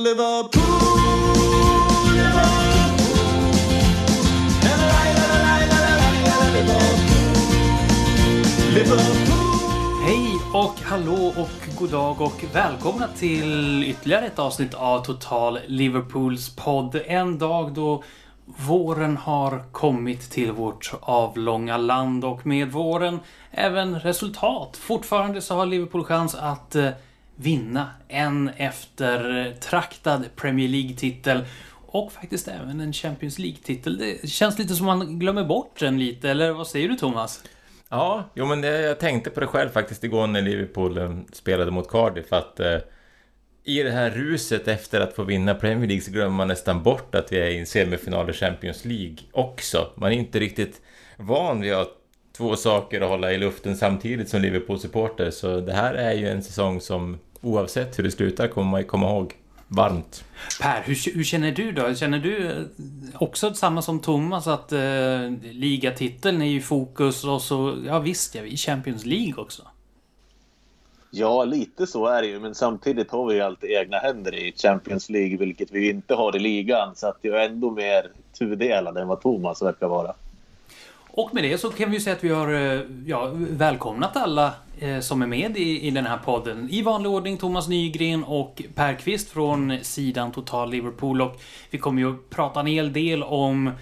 Liverpool, Hej och hallå och god dag och välkomna till ytterligare ett avsnitt av Total Liverpools podd. En dag då våren har kommit till vårt avlånga land och med våren även resultat. Fortfarande så har Liverpool chans att eh, vinna en eftertraktad Premier League-titel och faktiskt även en Champions League-titel. Det känns lite som man glömmer bort den lite, eller vad säger du Thomas? Ja, jo men det, jag tänkte på det själv faktiskt igår när Liverpool eh, spelade mot Cardiff att eh, i det här ruset efter att få vinna Premier League så glömmer man nästan bort att vi är i en semifinal i Champions League också. Man är inte riktigt van vid att två saker att hålla i luften samtidigt som Liverpool-supporter så det här är ju en säsong som oavsett hur det slutar kommer man ju komma ihåg varmt. Per, hur, hur känner du då? Känner du eh, också samma som Thomas att eh, ligatiteln är i fokus och så, ja visst, ja, vi är i Champions League också. Ja, lite så är det ju, men samtidigt har vi ju alltid egna händer i Champions League, vilket vi inte har i ligan. Så att jag är ändå mer tudelad än vad Thomas verkar vara. Och med det så kan vi säga att vi har eh, ja, välkomnat alla eh, som är med i, i den här podden. I vanlig ordning Thomas Nygren och Per Kvist från sidan Total Liverpool. Och vi kommer ju att prata en hel del om eh,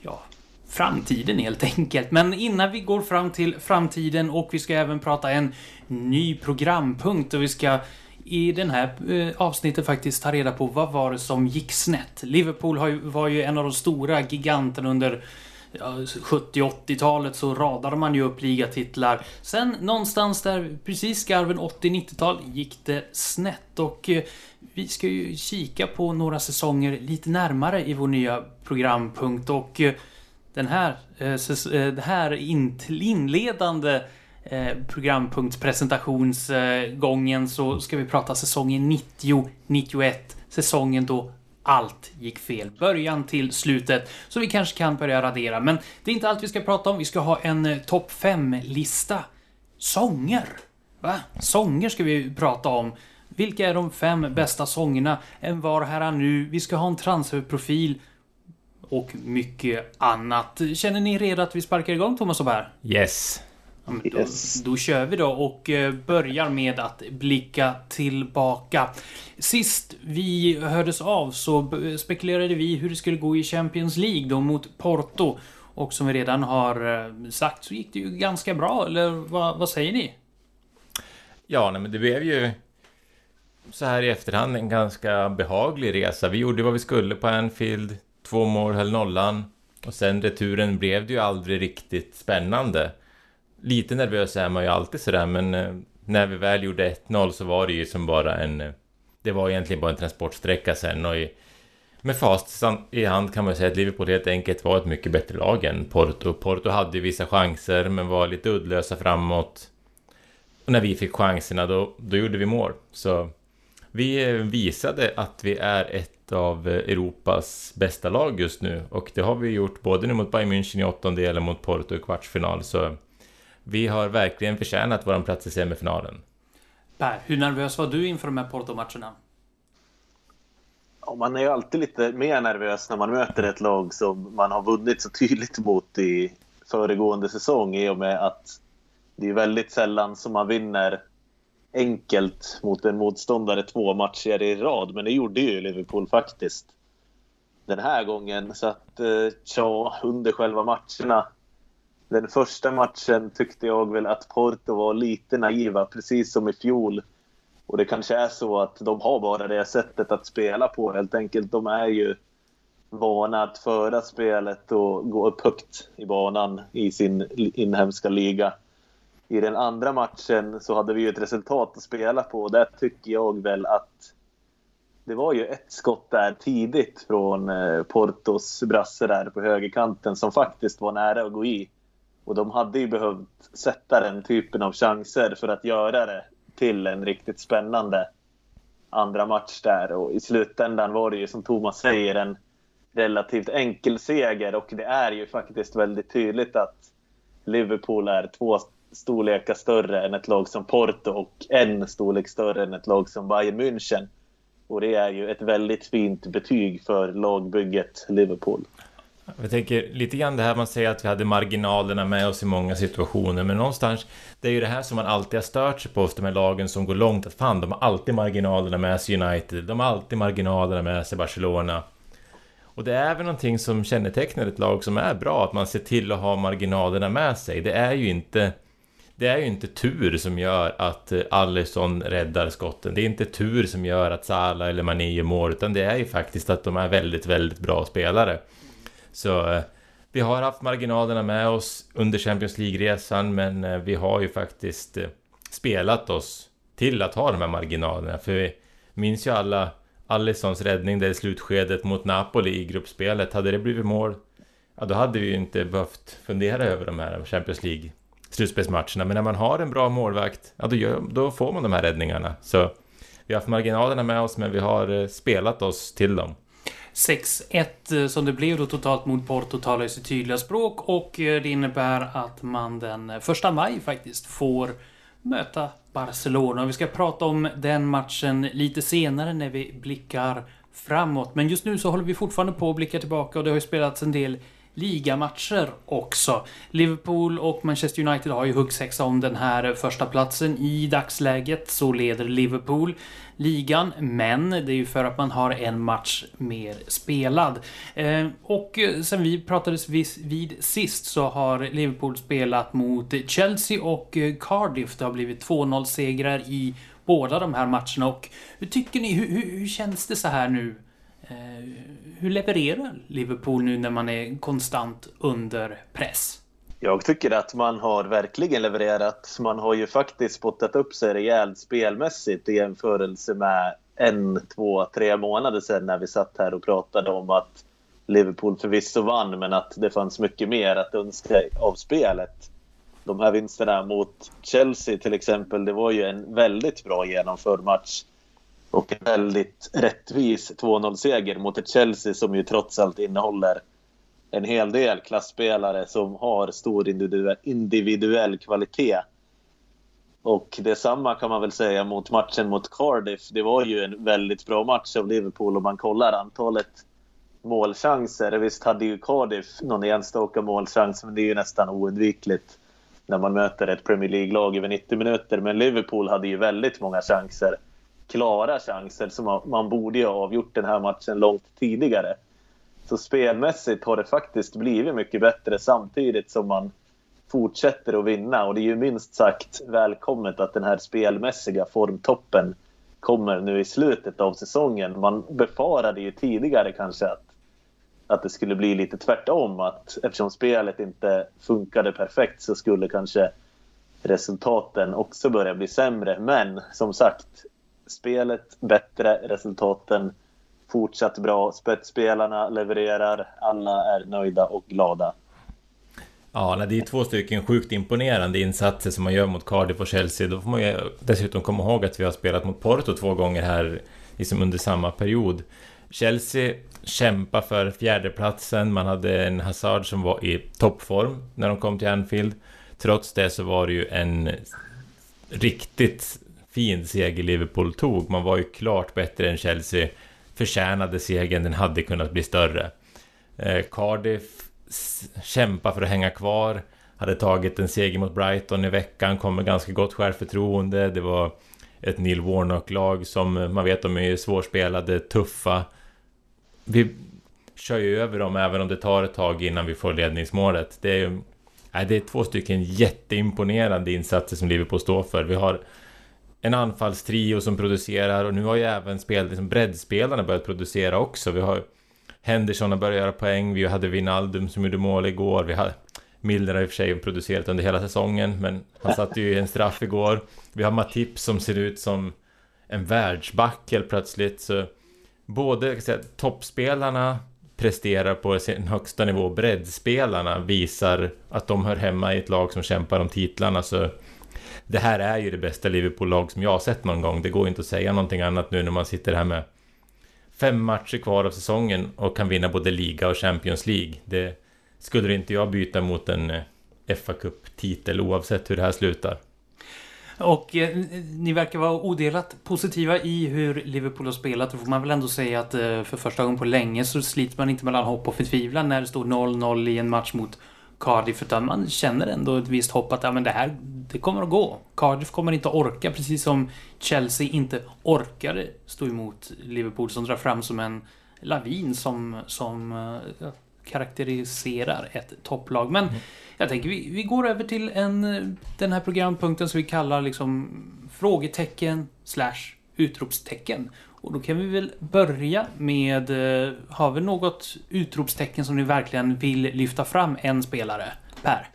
ja, framtiden helt enkelt. Men innan vi går fram till framtiden och vi ska även prata en ny programpunkt och vi ska i den här avsnittet faktiskt ta reda på vad var det som gick snett. Liverpool var ju en av de stora giganterna under 70-80-talet så radade man ju upp ligatitlar. Sen någonstans där precis skarven 80-90-tal gick det snett och eh, vi ska ju kika på några säsonger lite närmare i vår nya programpunkt och eh, den här, eh, det här inledande programpunktspresentationsgången så ska vi prata säsongen 90-91. Säsongen då allt gick fel. Början till slutet. Så vi kanske kan börja radera. Men det är inte allt vi ska prata om. Vi ska ha en eh, topp 5-lista. Sånger! Va? Sånger ska vi prata om. Vilka är de fem bästa sångerna? En var här är nu. Vi ska ha en transferprofil. Och mycket annat. Känner ni redo att vi sparkar igång Thomas och Per? Yes! Ja, men då, Yes. då kör vi då och eh, börjar med att blicka tillbaka. Sist vi hördes av så spekulerade vi hur det skulle gå i Champions League då mot Porto. Och som vi redan har eh, sagt så gick det ju ganska bra, eller vad, vad säger ni? Ja, nej, men det blev ju så här i efterhand en ganska behaglig resa. Vi gjorde vad vi skulle på Anfield, två mål höll nollan och sen returen blev det ju aldrig riktigt spännande. Lite nervös är man ju alltid sådär, men eh, när vi väl gjorde 1-0 så var det ju som bara en... Eh, det var egentligen bara en transportsträcka sen och i, med fast i hand kan man säga att Liverpool helt enkelt var ett mycket bättre lag än Porto. Porto hade ju vissa chanser men var lite uddlösa framåt. Och när vi fick chanserna då, då gjorde vi mål. Så vi eh, visade att vi är ett av Europas bästa lag just nu. Och det har vi gjort både nu mot Bayern München i åttondelen mot Porto i kvartsfinal. Så vi har verkligen förtjänat vår plats i semifinalen. Per, hur nervös var du inför de här Porto-matcherna? Ja, man är ju alltid lite mer nervös när man möter ett lag som man har vunnit så tydligt mot i föregående säsong i och med att det är väldigt sällan som man vinner enkelt mot en motståndare två matcher i rad. Men det gjorde ju Liverpool faktiskt den här gången. Så att, eh, tja, under själva matcherna. Den första matchen tyckte jag väl att Porto var lite naiva, precis som i fjol. Och det kanske är så att de har bara det sättet att spela på helt enkelt. De är ju vana att föra spelet och gå upp högt i banan i sin inhemska liga. I den andra matchen så hade vi ju ett resultat att spela på och där tycker jag väl att det var ju ett skott där tidigt från eh, Portos brasse där på högerkanten som faktiskt var nära att gå i. Och de hade ju behövt sätta den typen av chanser för att göra det till en riktigt spännande andra match där. Och i slutändan var det ju som Thomas säger en relativt enkel seger och det är ju faktiskt väldigt tydligt att Liverpool är två storlekar större än ett lag som Porto och en storlek större än ett lag som Bayern München. Och det är ju ett väldigt fint betyg för lagbygget Liverpool. Jag tänker lite grann det här man säger att vi hade marginalerna med oss i många situationer men någonstans Det är ju det här som man alltid har stört sig på hos de här lagen som går långt att fan de har alltid marginalerna med sig United De har alltid marginalerna med sig Barcelona Och det är väl någonting som kännetecknar ett lag som är bra att man ser till att ha marginalerna med sig Det är ju inte det är ju inte tur som gör att eh, Alisson räddar skotten. Det är inte tur som gör att Salah eller Mané gör mål, utan det är ju faktiskt att de är väldigt, väldigt bra spelare. Så eh, vi har haft marginalerna med oss under Champions League-resan, men eh, vi har ju faktiskt eh, spelat oss till att ha de här marginalerna. För vi minns ju alla Alissons räddning där i slutskedet mot Napoli i gruppspelet. Hade det blivit mål, ja då hade vi ju inte behövt fundera över de här Champions League slutspelsmatcherna. Men när man har en bra målvakt, ja då, gör, då får man de här räddningarna. Så vi har haft marginalerna med oss, men vi har eh, spelat oss till dem. 6-1 eh, som det blev då totalt mot Porto talar ju sitt tydliga språk och eh, det innebär att man den första maj faktiskt får möta Barcelona. Vi ska prata om den matchen lite senare när vi blickar framåt. Men just nu så håller vi fortfarande på att blicka tillbaka och det har ju spelats en del ligamatcher också. Liverpool och Manchester United har ju huggsexa om den här första platsen I dagsläget så leder Liverpool ligan, men det är ju för att man har en match mer spelad. Eh, och eh, sen vi pratades vid sist så har Liverpool spelat mot Chelsea och eh, Cardiff. Det har blivit 2-0 segrar i båda de här matcherna och hur tycker ni, hur, hur, hur känns det så här nu Eh, hur levererar Liverpool nu när man är konstant under press? Jag tycker att man har verkligen levererat. Man har ju faktiskt spottat upp sig rejält spelmässigt i jämförelse med en, två, tre månader sedan när vi satt här och pratade om att Liverpool förvisso vann men att det fanns mycket mer att önska av spelet. De här vinsterna mot Chelsea till exempel, det var ju en väldigt bra genomförd match och en väldigt rättvis 2-0-seger mot ett Chelsea som ju trots allt innehåller en hel del klassspelare som har stor individuell kvalitet. Och detsamma kan man väl säga mot matchen mot Cardiff. Det var ju en väldigt bra match av Liverpool om man kollar antalet målchanser. Visst hade ju Cardiff någon enstaka målchans, men det är ju nästan oundvikligt när man möter ett Premier League-lag över 90 minuter. Men Liverpool hade ju väldigt många chanser klara chanser som man, man borde ha avgjort den här matchen långt tidigare. Så spelmässigt har det faktiskt blivit mycket bättre samtidigt som man fortsätter att vinna och det är ju minst sagt välkommet att den här spelmässiga formtoppen kommer nu i slutet av säsongen. Man befarade ju tidigare kanske att, att det skulle bli lite tvärtom. Att eftersom spelet inte funkade perfekt så skulle kanske resultaten också börja bli sämre. Men som sagt, spelet bättre, resultaten fortsatt bra. Spetsspelarna levererar, alla är nöjda och glada. Ja, det är två stycken sjukt imponerande insatser som man gör mot Cardiff och Chelsea. Då får man ju dessutom komma ihåg att vi har spelat mot Porto två gånger här liksom under samma period. Chelsea kämpar för fjärdeplatsen. Man hade en Hazard som var i toppform när de kom till Anfield. Trots det så var det ju en riktigt fin seger Liverpool tog. Man var ju klart bättre än Chelsea. Förtjänade segern, den hade kunnat bli större. Eh, Cardiff kämpar för att hänga kvar. Hade tagit en seger mot Brighton i veckan, kom med ganska gott självförtroende. Det var ett Neil Warnock-lag som eh, man vet de är svårspelade, tuffa. Vi kör ju över dem även om det tar ett tag innan vi får ledningsmålet. Det är det är två stycken jätteimponerande insatser som Liverpool står för. Vi har en anfallstrio som producerar och nu har ju även spel, liksom breddspelarna börjat producera också. Vi har Henderson har börjat göra poäng, vi hade Vinaldum som gjorde mål igår, vi har Milner har i och för sig producerat under hela säsongen, men han satte ju en straff igår. Vi har Matip som ser ut som en världsback helt plötsligt, så både säga, toppspelarna presterar på sin högsta nivå, breddspelarna visar att de hör hemma i ett lag som kämpar om titlarna, så det här är ju det bästa Liverpool-lag som jag har sett någon gång. Det går inte att säga någonting annat nu när man sitter här med fem matcher kvar av säsongen och kan vinna både liga och Champions League. Det skulle inte jag byta mot en eh, fa Cup-titel oavsett hur det här slutar. Och eh, ni verkar vara odelat positiva i hur Liverpool har spelat. Då får man väl ändå säga att eh, för första gången på länge så sliter man inte mellan hopp och förtvivlan när det står 0-0 i en match mot Cardiff. Utan man känner ändå ett visst hopp att ja, men det här det kommer att gå. Cardiff kommer inte att orka, precis som Chelsea inte orkade stå emot Liverpool som drar fram som en lavin som, som uh, karaktäriserar ett topplag. Men mm. jag tänker vi, vi går över till en, den här programpunkten som vi kallar liksom frågetecken slash utropstecken. Och då kan vi väl börja med, eh, har vi något utropstecken som ni verkligen vill lyfta fram en spelare? Per?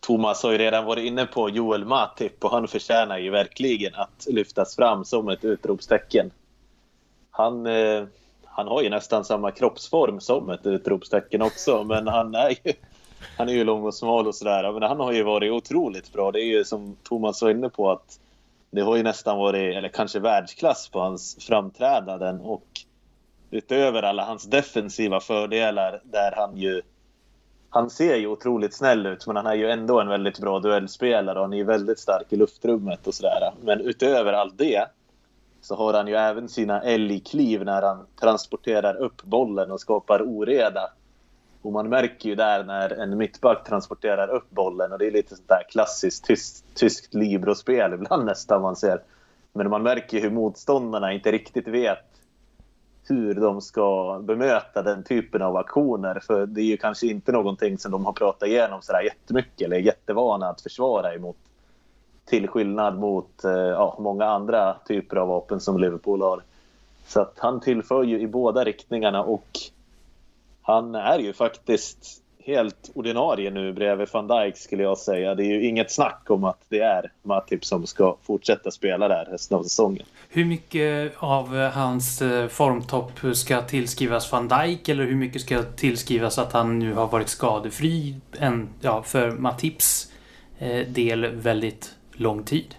Thomas har ju redan varit inne på Joel Matip och han förtjänar ju verkligen att lyftas fram som ett utropstecken. Han, eh, han har ju nästan samma kroppsform som ett utropstecken också, men han är ju, han är ju lång och smal och sådär. Men han har ju varit otroligt bra. Det är ju som Thomas var inne på att det har ju nästan varit, eller kanske världsklass på hans framträdanden och utöver alla hans defensiva fördelar där han ju han ser ju otroligt snäll ut, men han är ju ändå en väldigt bra duellspelare och han är ju väldigt stark i luftrummet och sådär. Men utöver allt det så har han ju även sina älgkliv när han transporterar upp bollen och skapar oreda. Och man märker ju där när en mittback transporterar upp bollen och det är lite sånt där klassiskt tyskt, tyskt librospel ibland nästan man ser. Men man märker hur motståndarna inte riktigt vet hur de ska bemöta den typen av aktioner. För det är ju kanske inte någonting som de har pratat igenom sådär jättemycket eller är jättevana att försvara emot. Till skillnad mot eh, ja, många andra typer av vapen som Liverpool har. Så att han tillför ju i båda riktningarna och han är ju faktiskt helt ordinarie nu bredvid van Dijk skulle jag säga. Det är ju inget snack om att det är Matip som ska fortsätta spela där resten av säsongen. Hur mycket av hans eh, formtopp ska tillskrivas van Dijk eller hur mycket ska tillskrivas att han nu har varit skadefri en, ja, för Matips eh, del väldigt lång tid?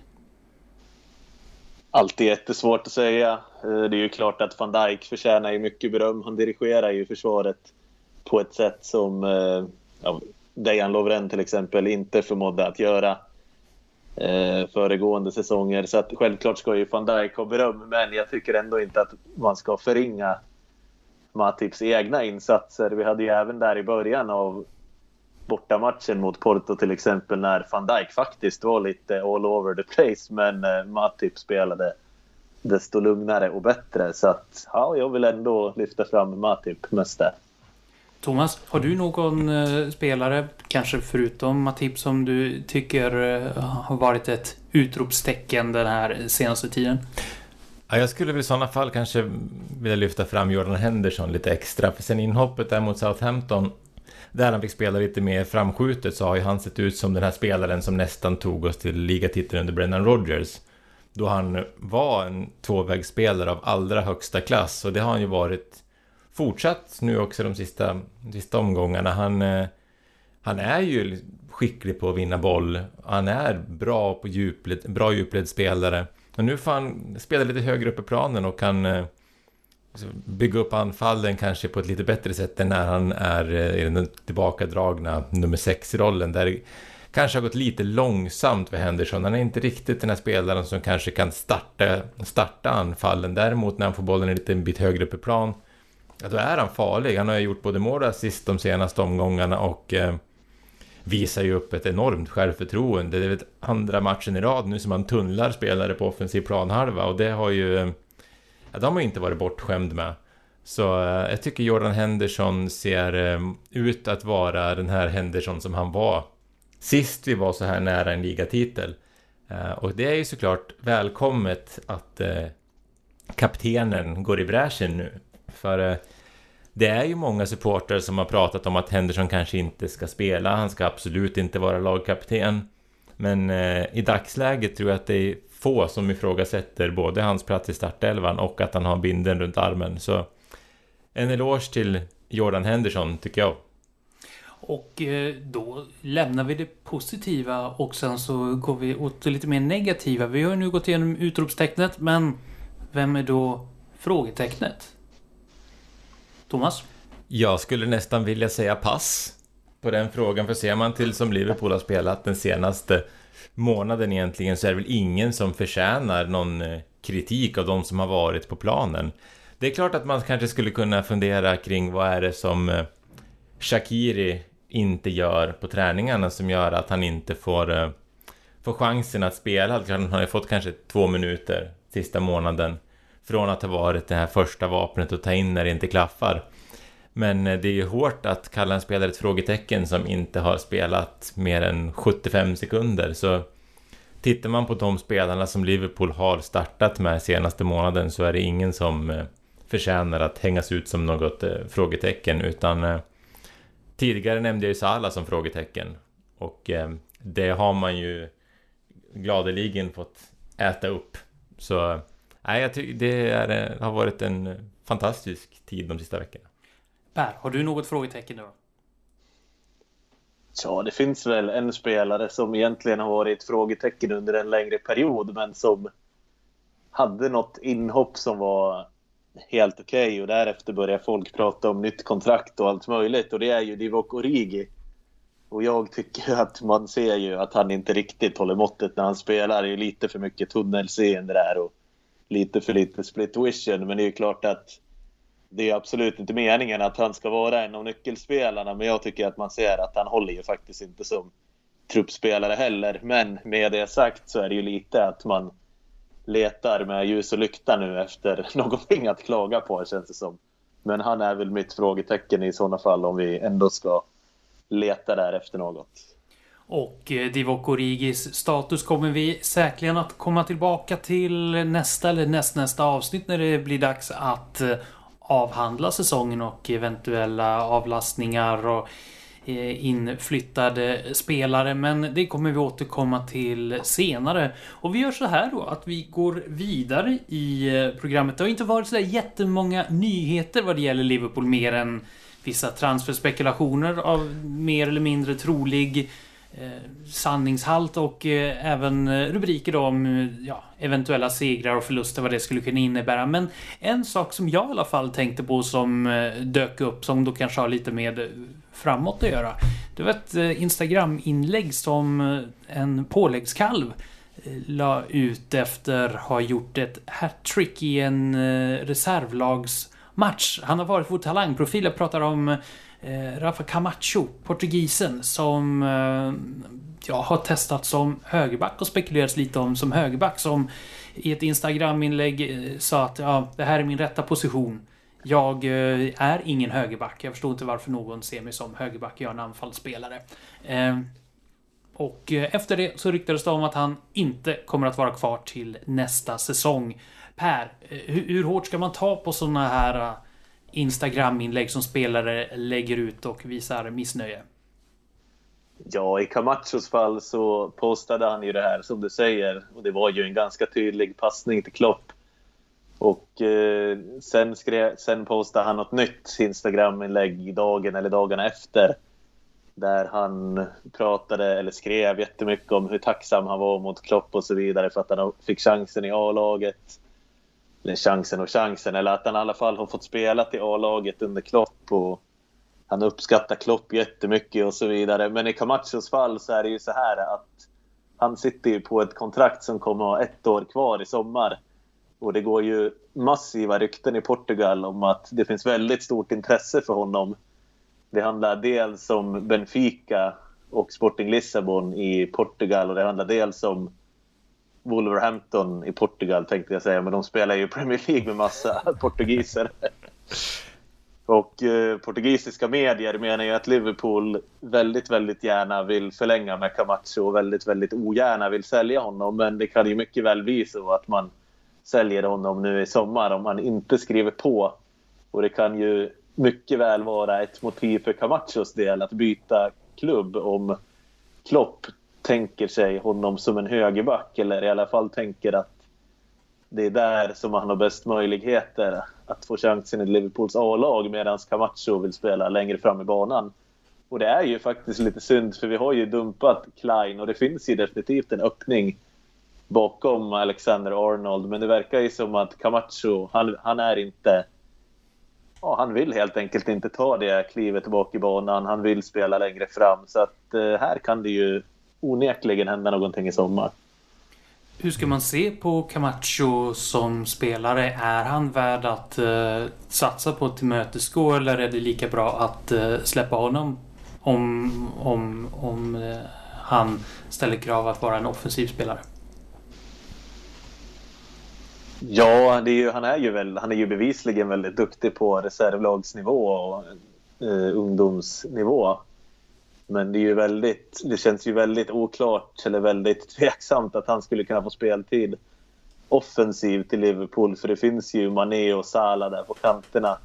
Alltid jättesvårt att säga. Eh, det är ju klart att van Dijk förtjänar ju mycket beröm. Han dirigerar ju försvaret på ett sätt som eh, ja, Dejan Lovren till exempel inte förmådde att göra eh, föregående säsonger. Så att självklart ska ju van Dijk ha beröm, men jag tycker ändå inte att man ska förringa Matips egna insatser. Vi hade ju även där i början av bortamatchen mot Porto till exempel när van Dijk faktiskt var lite all over the place men eh, Matip spelade desto lugnare och bättre. Så att ja, jag vill ändå lyfta fram Matip mest där. Thomas, har du någon eh, spelare, kanske förutom Matip, som du tycker eh, har varit ett utropstecken den här senaste tiden? Ja, jag skulle väl i sådana fall kanske vilja lyfta fram Jordan Henderson lite extra. För sen inhoppet där mot Southampton, där han fick spela lite mer framskjutet, så har ju han sett ut som den här spelaren som nästan tog oss till ligatiteln under Brennan Rodgers. Då han var en tvåvägsspelare av allra högsta klass och det har han ju varit fortsatt nu också de sista, sista omgångarna. Han, eh, han är ju skicklig på att vinna boll. Han är bra på djupled, bra djupledsspelare. Och nu får han spela lite högre upp i planen och kan eh, bygga upp anfallen kanske på ett lite bättre sätt än när han är eh, i den tillbakadragna nummer 6-rollen. Där det kanske har gått lite långsamt för Henderson. Han är inte riktigt den här spelaren som kanske kan starta, starta anfallen. Däremot när han får bollen en liten bit högre upp i plan Ja, då är han farlig. Han har ju gjort både mål och assist de senaste omgångarna och eh, visar ju upp ett enormt självförtroende. Det är väl andra matchen i rad nu som han tunnlar spelare på offensiv planhalva och det har ju... Eh, ja, de har ju inte varit bortskämd med. Så eh, jag tycker Jordan Henderson ser eh, ut att vara den här Henderson som han var sist vi var så här nära en ligatitel. Eh, och det är ju såklart välkommet att eh, kaptenen går i bräschen nu. För eh, det är ju många supportrar som har pratat om att Henderson kanske inte ska spela. Han ska absolut inte vara lagkapten. Men eh, i dagsläget tror jag att det är få som ifrågasätter både hans plats i startelvan och att han har binden runt armen. Så en eloge till Jordan Henderson tycker jag. Och eh, då lämnar vi det positiva och sen så går vi åt det lite mer negativa. Vi har nu gått igenom utropstecknet men vem är då frågetecknet? Thomas? Jag skulle nästan vilja säga pass på den frågan, för ser man till som Liverpool har spelat den senaste månaden egentligen så är det väl ingen som förtjänar någon eh, kritik av de som har varit på planen. Det är klart att man kanske skulle kunna fundera kring vad är det som eh, Shakiri inte gör på träningarna som gör att han inte får, eh, får chansen att spela. Han har ju fått kanske två minuter sista månaden från att ha varit det här första vapnet att ta in när det inte klaffar. Men eh, det är ju hårt att kalla en spelare ett frågetecken som inte har spelat mer än 75 sekunder. Så tittar man på de spelarna som Liverpool har startat med senaste månaden så är det ingen som eh, förtjänar att hängas ut som något eh, frågetecken utan tidigare nämnde jag ju Salah som frågetecken och det har man ju gladeligen fått äta upp. Så nej, jag tycker det är, har varit en fantastisk tid de sista veckorna. Per, har du något frågetecken då? Ja, det finns väl en spelare som egentligen har varit frågetecken under en längre period, men som hade något inhopp som var helt okej okay, och därefter börjar folk prata om nytt kontrakt och allt möjligt och det är ju Divock Origi. Och jag tycker att man ser ju att han inte riktigt håller måttet när han spelar. Det är lite för mycket tunnelseende där och lite för lite split vision. Men det är ju klart att det är absolut inte meningen att han ska vara en av nyckelspelarna, men jag tycker att man ser att han håller ju faktiskt inte som truppspelare heller. Men med det sagt så är det ju lite att man letar med ljus och lykta nu efter någonting att klaga på känns det som. Men han är väl mitt frågetecken i sådana fall om vi ändå ska leta där efter något. Och eh, Divock Origis status kommer vi säkerligen att komma tillbaka till nästa eller nästnästa avsnitt när det blir dags att eh, avhandla säsongen och eventuella avlastningar och eh, inflyttade spelare. Men det kommer vi återkomma till senare. Och vi gör så här då att vi går vidare i eh, programmet. Det har inte varit så där jättemånga nyheter vad det gäller Liverpool mer än vissa transferspekulationer av mer eller mindre trolig eh, Eh, sanningshalt och eh, även eh, rubriker om eh, ja, eventuella segrar och förluster, vad det skulle kunna innebära. Men en sak som jag i alla fall tänkte på som eh, dök upp, som då kanske har lite med framåt att göra. Det var ett eh, Instagram-inlägg som en påläggskalv la ut efter att ha gjort ett hattrick i en reservlagsmatch. Han har varit vår talangprofil. Jag pratar om Eh, Rafa Camacho, portugisen, som eh, ja, har testat som högerback och spekulerats lite om som högerback som i ett Instagram-inlägg eh, sa att ja, det här är min rätta position. Jag är ingen högerback. Jag förstår inte varför någon ser mig som högerback. Jag är en anfallsspelare. Och efter det så ryktades det om att han inte kommer att vara kvar till nästa säsong. Per, hur, hur hårt ska man ta på sådana här Instagram-inlägg som spelare lägger ut och visar missnöje? Ja, i Camachos fall så postade han ju det här som du säger och det var ju en ganska tydlig passning till Klopp. Och eh, sen, skrev, sen postade han något nytt Instagram-inlägg dagen eller dagarna efter där han pratade eller skrev jättemycket om hur tacksam han var mot Klopp och så vidare för att han fick chansen i A-laget eller chansen och chansen, eller att han i alla fall har fått spela till A-laget under Klopp och han uppskattar Klopp jättemycket och så vidare. Men i Camachos fall så är det ju så här att han sitter ju på ett kontrakt som kommer att ha ett år kvar i sommar. Och det går ju massiva rykten i Portugal om att det finns väldigt stort intresse för honom. Det handlar dels om Benfica och Sporting Lissabon i Portugal och det handlar dels om Wolverhampton i Portugal tänkte jag säga, men de spelar ju Premier League med massa portugiser. Och eh, portugisiska medier menar ju att Liverpool väldigt, väldigt gärna vill förlänga med Camacho och väldigt, väldigt ogärna vill sälja honom. Men det kan ju mycket väl bli så att man säljer honom nu i sommar om han inte skriver på. Och det kan ju mycket väl vara ett motiv för Camachos del att byta klubb om Klopp tänker sig honom som en högerback eller i alla fall tänker att det är där som han har bäst möjligheter att få chansen i Liverpools A-lag medan Camacho vill spela längre fram i banan. Och det är ju faktiskt lite synd för vi har ju dumpat Klein och det finns ju definitivt en öppning bakom Alexander Arnold men det verkar ju som att Camacho, han, han är inte... Ja, han vill helt enkelt inte ta det klivet bak i banan. Han vill spela längre fram så att eh, här kan det ju onekligen hända någonting i sommar. Hur ska man se på Camacho som spelare? Är han värd att uh, satsa på att tillmötesgå eller är det lika bra att uh, släppa honom om, om, om uh, han ställer krav att vara en offensiv spelare? Ja, är ju, han, är ju väl, han är ju bevisligen väldigt duktig på reservlagsnivå och ungdomsnivå. Men det är ju väldigt, det känns ju väldigt oklart eller väldigt tveksamt att han skulle kunna få speltid offensivt i Liverpool. För det finns ju Mané och Salah där på kanterna.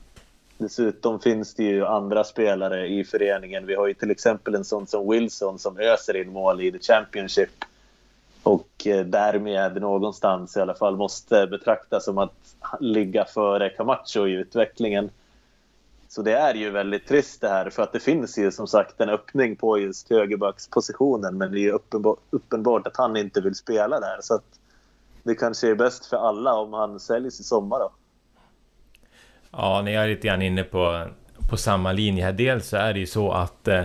Dessutom finns det ju andra spelare i föreningen. Vi har ju till exempel en sån som Wilson som öser in mål i The Championship. Och eh, därmed någonstans i alla fall måste betraktas som att ligga före Camacho i utvecklingen. Så det är ju väldigt trist det här för att det finns ju som sagt en öppning på just högerbackspositionen men det är ju uppenbar, uppenbart att han inte vill spela där. Så att det kanske är bäst för alla om han säljs i sommar då. Ja, ni är lite grann inne på, på samma linje här. Dels så är det ju så att eh,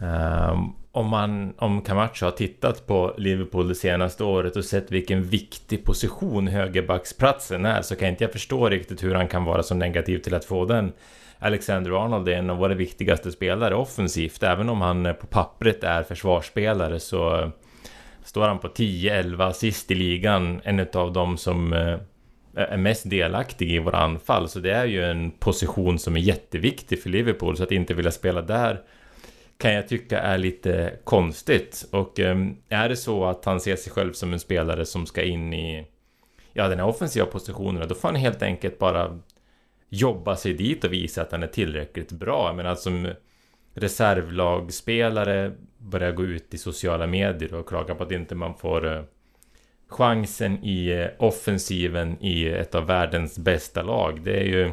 eh om, man, om Camacho har tittat på Liverpool det senaste året och sett vilken viktig position högerbacksplatsen är så kan inte jag förstå riktigt hur han kan vara så negativ till att få den. Alexander Arnold är en av våra viktigaste spelare offensivt. Även om han på pappret är försvarsspelare så eh, står han på 10-11 assist i ligan. En av de som eh, är mest delaktig i våra anfall. Så det är ju en position som är jätteviktig för Liverpool. Så att inte vilja spela där kan jag tycka är lite konstigt. Och eh, är det så att han ser sig själv som en spelare som ska in i ja, den här offensiva positionen, då får han helt enkelt bara jobba sig dit och visa att han är tillräckligt bra. Men menar alltså, som reservlagspelare börja gå ut i sociala medier och klaga på att inte man får eh, chansen i eh, offensiven i ett av världens bästa lag. Det är ju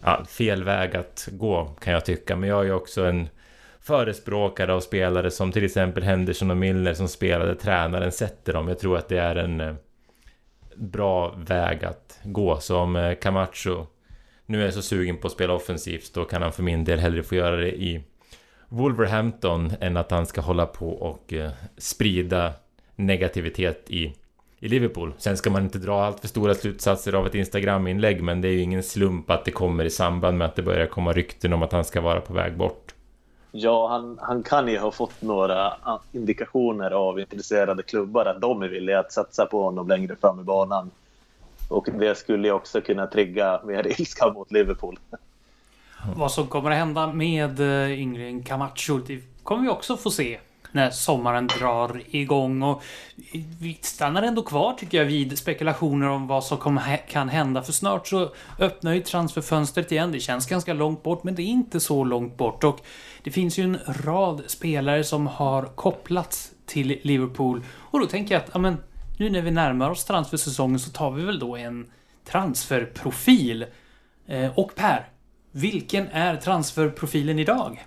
ja, fel väg att gå kan jag tycka. Men jag är ju också en förespråkare av spelare som till exempel Henderson och Milner som spelade tränaren sätter dem. Jag tror att det är en eh, bra väg att gå. Som Camacho nu är jag så sugen på att spela offensivt, då kan han för min del hellre få göra det i Wolverhampton än att han ska hålla på och eh, sprida negativitet i, i Liverpool. Sen ska man inte dra allt för stora slutsatser av ett Instagram-inlägg, men det är ju ingen slump att det kommer i samband med att det börjar komma rykten om att han ska vara på väg bort. Ja, han, han kan ju ha fått några ah, indikationer av intresserade klubbar att de är villiga att satsa på honom längre fram i banan. Och det skulle ju också kunna trigga mer ilska mot Liverpool. Vad som kommer att hända med eh, Yngre Camacho, det kommer vi också få se när sommaren drar igång. Och vi stannar ändå kvar tycker jag vid spekulationer om vad som kommer, kan hända. För snart så öppnar ju transferfönstret igen. Det känns ganska långt bort, men det är inte så långt bort. Och det finns ju en rad spelare som har kopplats till Liverpool. Och då tänker jag att, amen, nu när vi närmar oss transfersäsongen så tar vi väl då en transferprofil. Eh, och Per, vilken är transferprofilen idag?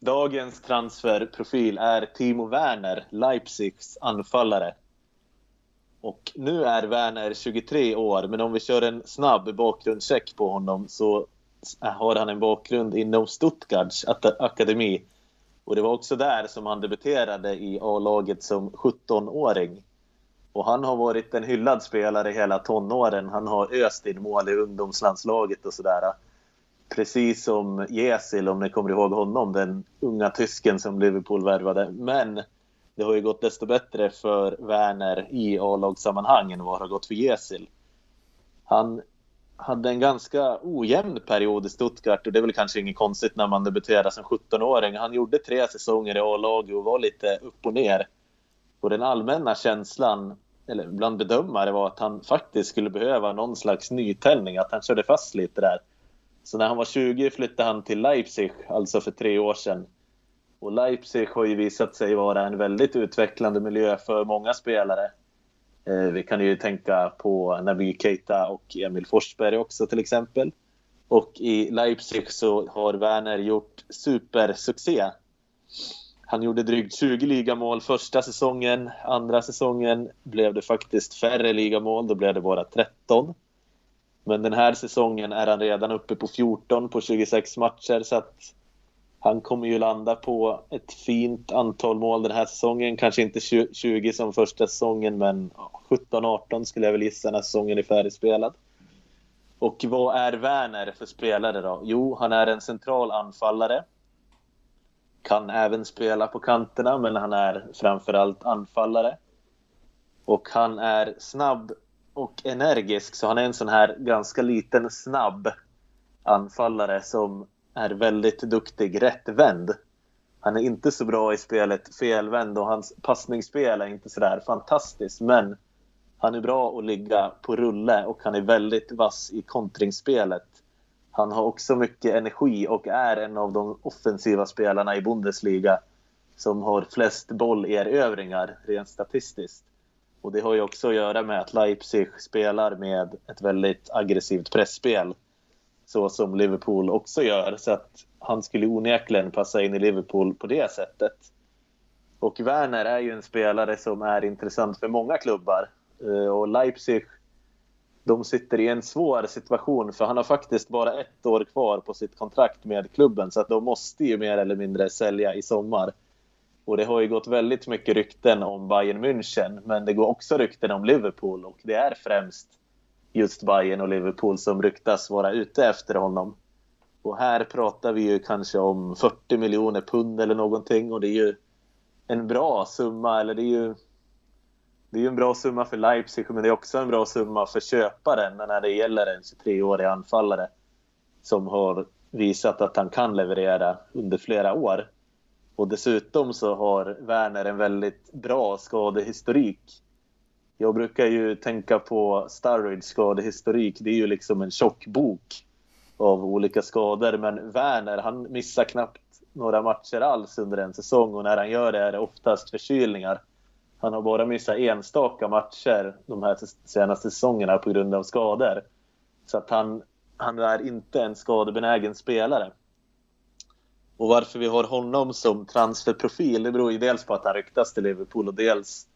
Dagens transferprofil är Timo Werner, Leipzigs anfallare. Och nu är Werner 23 år, men om vi kör en snabb bakgrundscheck på honom så har han en bakgrund inom Stuttgarts akademi. Och det var också där som han debuterade i A-laget som 17-åring. Och han har varit en hyllad spelare hela tonåren. Han har öst in mål i ungdomslandslaget och sådär. Precis som Jesil, om ni kommer ihåg honom, den unga tysken som Liverpool värvade. Men det har ju gått desto bättre för Werner i A-lagssammanhang än vad det har gått för Jesil. Han hade en ganska ojämn period i Stuttgart och det är väl kanske inget konstigt när man debuterar som 17-åring. Han gjorde tre säsonger i A-laget och var lite upp och ner. Och den allmänna känslan eller bland bedömare var att han faktiskt skulle behöva någon slags nytändning, att han körde fast lite där. Så när han var 20 flyttade han till Leipzig, alltså för tre år sedan. Och Leipzig har ju visat sig vara en väldigt utvecklande miljö för många spelare. Eh, vi kan ju tänka på Naby Keita och Emil Forsberg också till exempel. Och i Leipzig så har Werner gjort supersuccé. Han gjorde drygt 20 ligamål första säsongen. Andra säsongen blev det faktiskt färre ligamål. Då blev det bara 13. Men den här säsongen är han redan uppe på 14 på 26 matcher. Så att Han kommer ju landa på ett fint antal mål den här säsongen. Kanske inte 20 som första säsongen, men 17-18 skulle jag väl gissa när säsongen är färdigspelad. Och vad är Werner för spelare då? Jo, han är en central anfallare. Kan även spela på kanterna, men han är framförallt anfallare. Och han är snabb och energisk, så han är en sån här ganska liten, snabb anfallare som är väldigt duktig rättvänd. Han är inte så bra i spelet felvänd och hans passningsspel är inte sådär fantastiskt, men han är bra att ligga på rulle och han är väldigt vass i kontringsspelet. Han har också mycket energi och är en av de offensiva spelarna i Bundesliga som har flest bollerövringar rent statistiskt. Och det har ju också att göra med att Leipzig spelar med ett väldigt aggressivt pressspel så som Liverpool också gör. Så att han skulle onekligen passa in i Liverpool på det sättet. Och Werner är ju en spelare som är intressant för många klubbar. Eh, och Leipzig, de sitter i en svår situation för han har faktiskt bara ett år kvar på sitt kontrakt med klubben så att de måste ju mer eller mindre sälja i sommar. Och det har ju gått väldigt mycket rykten om Bayern München men det går också rykten om Liverpool och det är främst just Bayern och Liverpool som ryktas vara ute efter honom. Och här pratar vi ju kanske om 40 miljoner pund eller någonting och det är ju en bra summa, eller det är ju det är ju en bra summa för Leipzig men det är också en bra summa för köparen när det gäller en 23-årig anfallare som har visat att han kan leverera under flera år. Och dessutom så har Werner en väldigt bra skadehistorik jag brukar ju tänka på Starrids skadehistorik. Det är ju liksom en tjock bok av olika skador. Men Werner, han missar knappt några matcher alls under en säsong och när han gör det är det oftast förkylningar. Han har bara missat enstaka matcher de här senaste säsongerna på grund av skador. Så att han, han är inte en skadebenägen spelare. Och varför vi har honom som transferprofil, det beror ju dels på att han ryktas till Liverpool och dels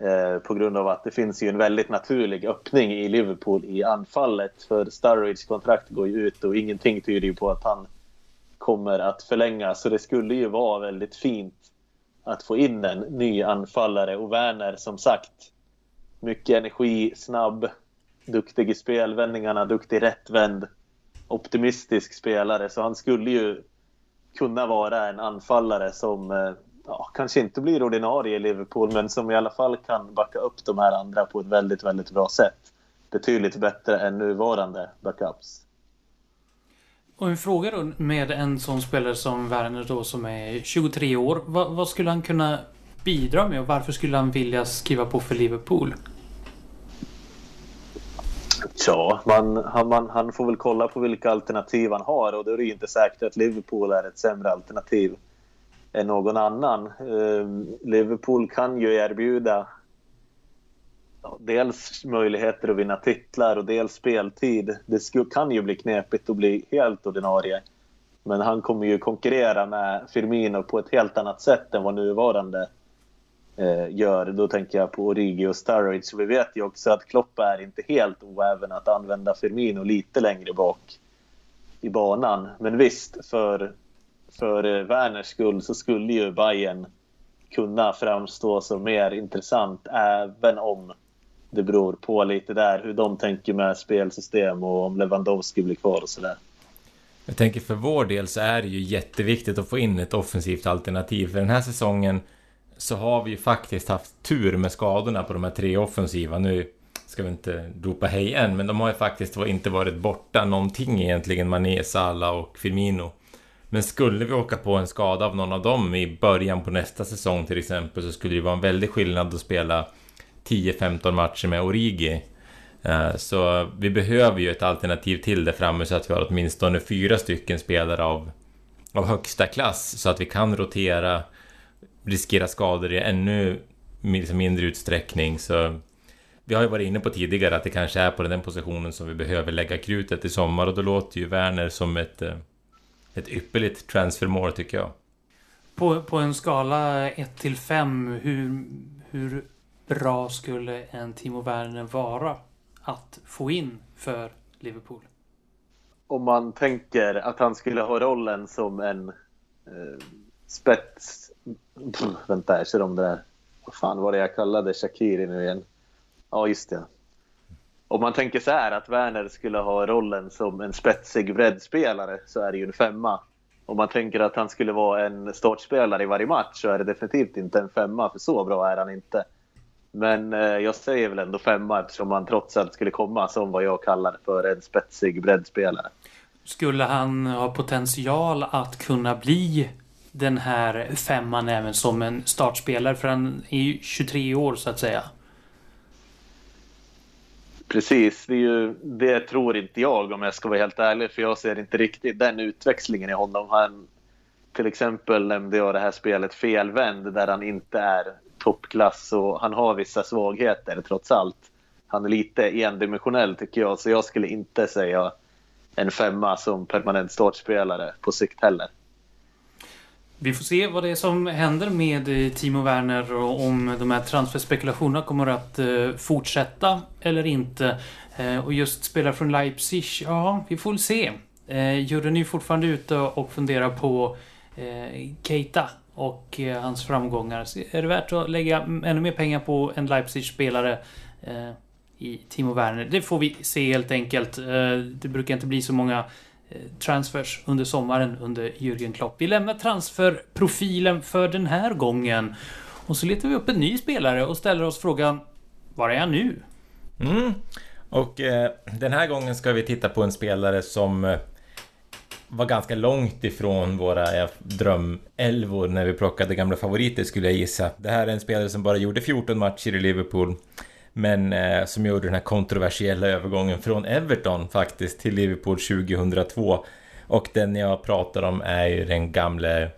Eh, på grund av att det finns ju en väldigt naturlig öppning i Liverpool i anfallet. För Sturridge kontrakt går ju ut och ingenting tyder ju på att han kommer att förlänga. Så det skulle ju vara väldigt fint att få in en ny anfallare. Och Werner, som sagt, mycket energi, snabb, duktig i spelvändningarna, duktig rättvänd, optimistisk spelare. Så han skulle ju kunna vara en anfallare som eh, ja, kanske inte blir ordinarie i Liverpool, men som i alla fall kan backa upp de här andra på ett väldigt, väldigt bra sätt. Betydligt bättre än nuvarande backups. Och en fråga då med en sån spelare som Werner då som är 23 år. Vad, vad, skulle han kunna bidra med och varför skulle han vilja skriva på för Liverpool? Ja, man, han, man, han får väl kolla på vilka alternativ han har och då är det ju inte säkert att Liverpool är ett sämre alternativ än någon annan. Ehm, Liverpool kan ju erbjuda dels möjligheter att vinna titlar och dels speltid. Det kan ju bli knepigt att bli helt ordinarie. Men han kommer ju konkurrera med Firmino på ett helt annat sätt än vad nuvarande eh, gör. Då tänker jag på Origi och Sturridge. Vi vet ju också att Klopp är inte helt oäven att använda Firmino lite längre bak i banan. Men visst, för för eh, Werners skull så skulle ju Bayern kunna framstå som mer intressant även om det beror på lite där hur de tänker med spelsystem och om Lewandowski blir kvar och sådär. Jag tänker för vår del så är det ju jätteviktigt att få in ett offensivt alternativ. För den här säsongen så har vi ju faktiskt haft tur med skadorna på de här tre offensiva. Nu ska vi inte ropa hej än, men de har ju faktiskt inte varit borta någonting egentligen. Mané, Salah och Firmino. Men skulle vi åka på en skada av någon av dem i början på nästa säsong till exempel så skulle det vara en väldig skillnad att spela 10-15 matcher med Origi. Eh, så vi behöver ju ett alternativ till där framme så att vi har åtminstone fyra stycken spelare av, av högsta klass så att vi kan rotera, riskera skador i ännu liksom mindre utsträckning. Så vi har ju varit inne på tidigare att det kanske är på den positionen som vi behöver lägga krutet i sommar och då låter ju Werner som ett eh, ett ypperligt transfermål tycker jag. På, på en skala 1 till 5, hur, hur bra skulle en Timo Werner vara att få in för Liverpool? Om man tänker att han skulle ha rollen som en eh, spets... Pff, vänta, jag kör om det där. Vad fan var det jag kallade Shakiri nu igen? Ja, just det. Om man tänker så här att Werner skulle ha rollen som en spetsig breddspelare så är det ju en femma. Om man tänker att han skulle vara en startspelare i varje match så är det definitivt inte en femma, för så bra är han inte. Men eh, jag säger väl ändå femma eftersom han trots allt skulle komma som vad jag kallar för en spetsig breddspelare. Skulle han ha potential att kunna bli den här femman även som en startspelare? För han är ju 23 år så att säga. Precis, det, ju, det tror inte jag om jag ska vara helt ärlig. För jag ser inte riktigt den utväxlingen i honom. Han, till exempel nämnde jag det här spelet Felvänd där han inte är toppklass och han har vissa svagheter trots allt. Han är lite endimensionell tycker jag, så jag skulle inte säga en femma som permanent startspelare på sikt heller. Vi får se vad det är som händer med eh, Timo Werner och om de här transferspekulationerna kommer att eh, fortsätta eller inte. Eh, och just spelare från Leipzig, ja, vi får väl se. Juryn är fortfarande ute och funderar på Keita och eh, hans framgångar. Så är det värt att lägga ännu mer pengar på en Leipzig-spelare eh, i Timo Werner? Det får vi se helt enkelt. Eh, det brukar inte bli så många Eh, transfers under sommaren under Jürgen Klopp. Vi lämnar transferprofilen för den här gången. Och så letar vi upp en ny spelare och ställer oss frågan Var är han nu? Mm. Och eh, den här gången ska vi titta på en spelare som eh, var ganska långt ifrån våra eh, drömälvor drömelvor när vi plockade gamla favoriter skulle jag gissa. Det här är en spelare som bara gjorde 14 matcher i Liverpool men eh, som gjorde den här kontroversiella övergången från Everton faktiskt till Liverpool 2002. Och den jag pratar om är ju den gamle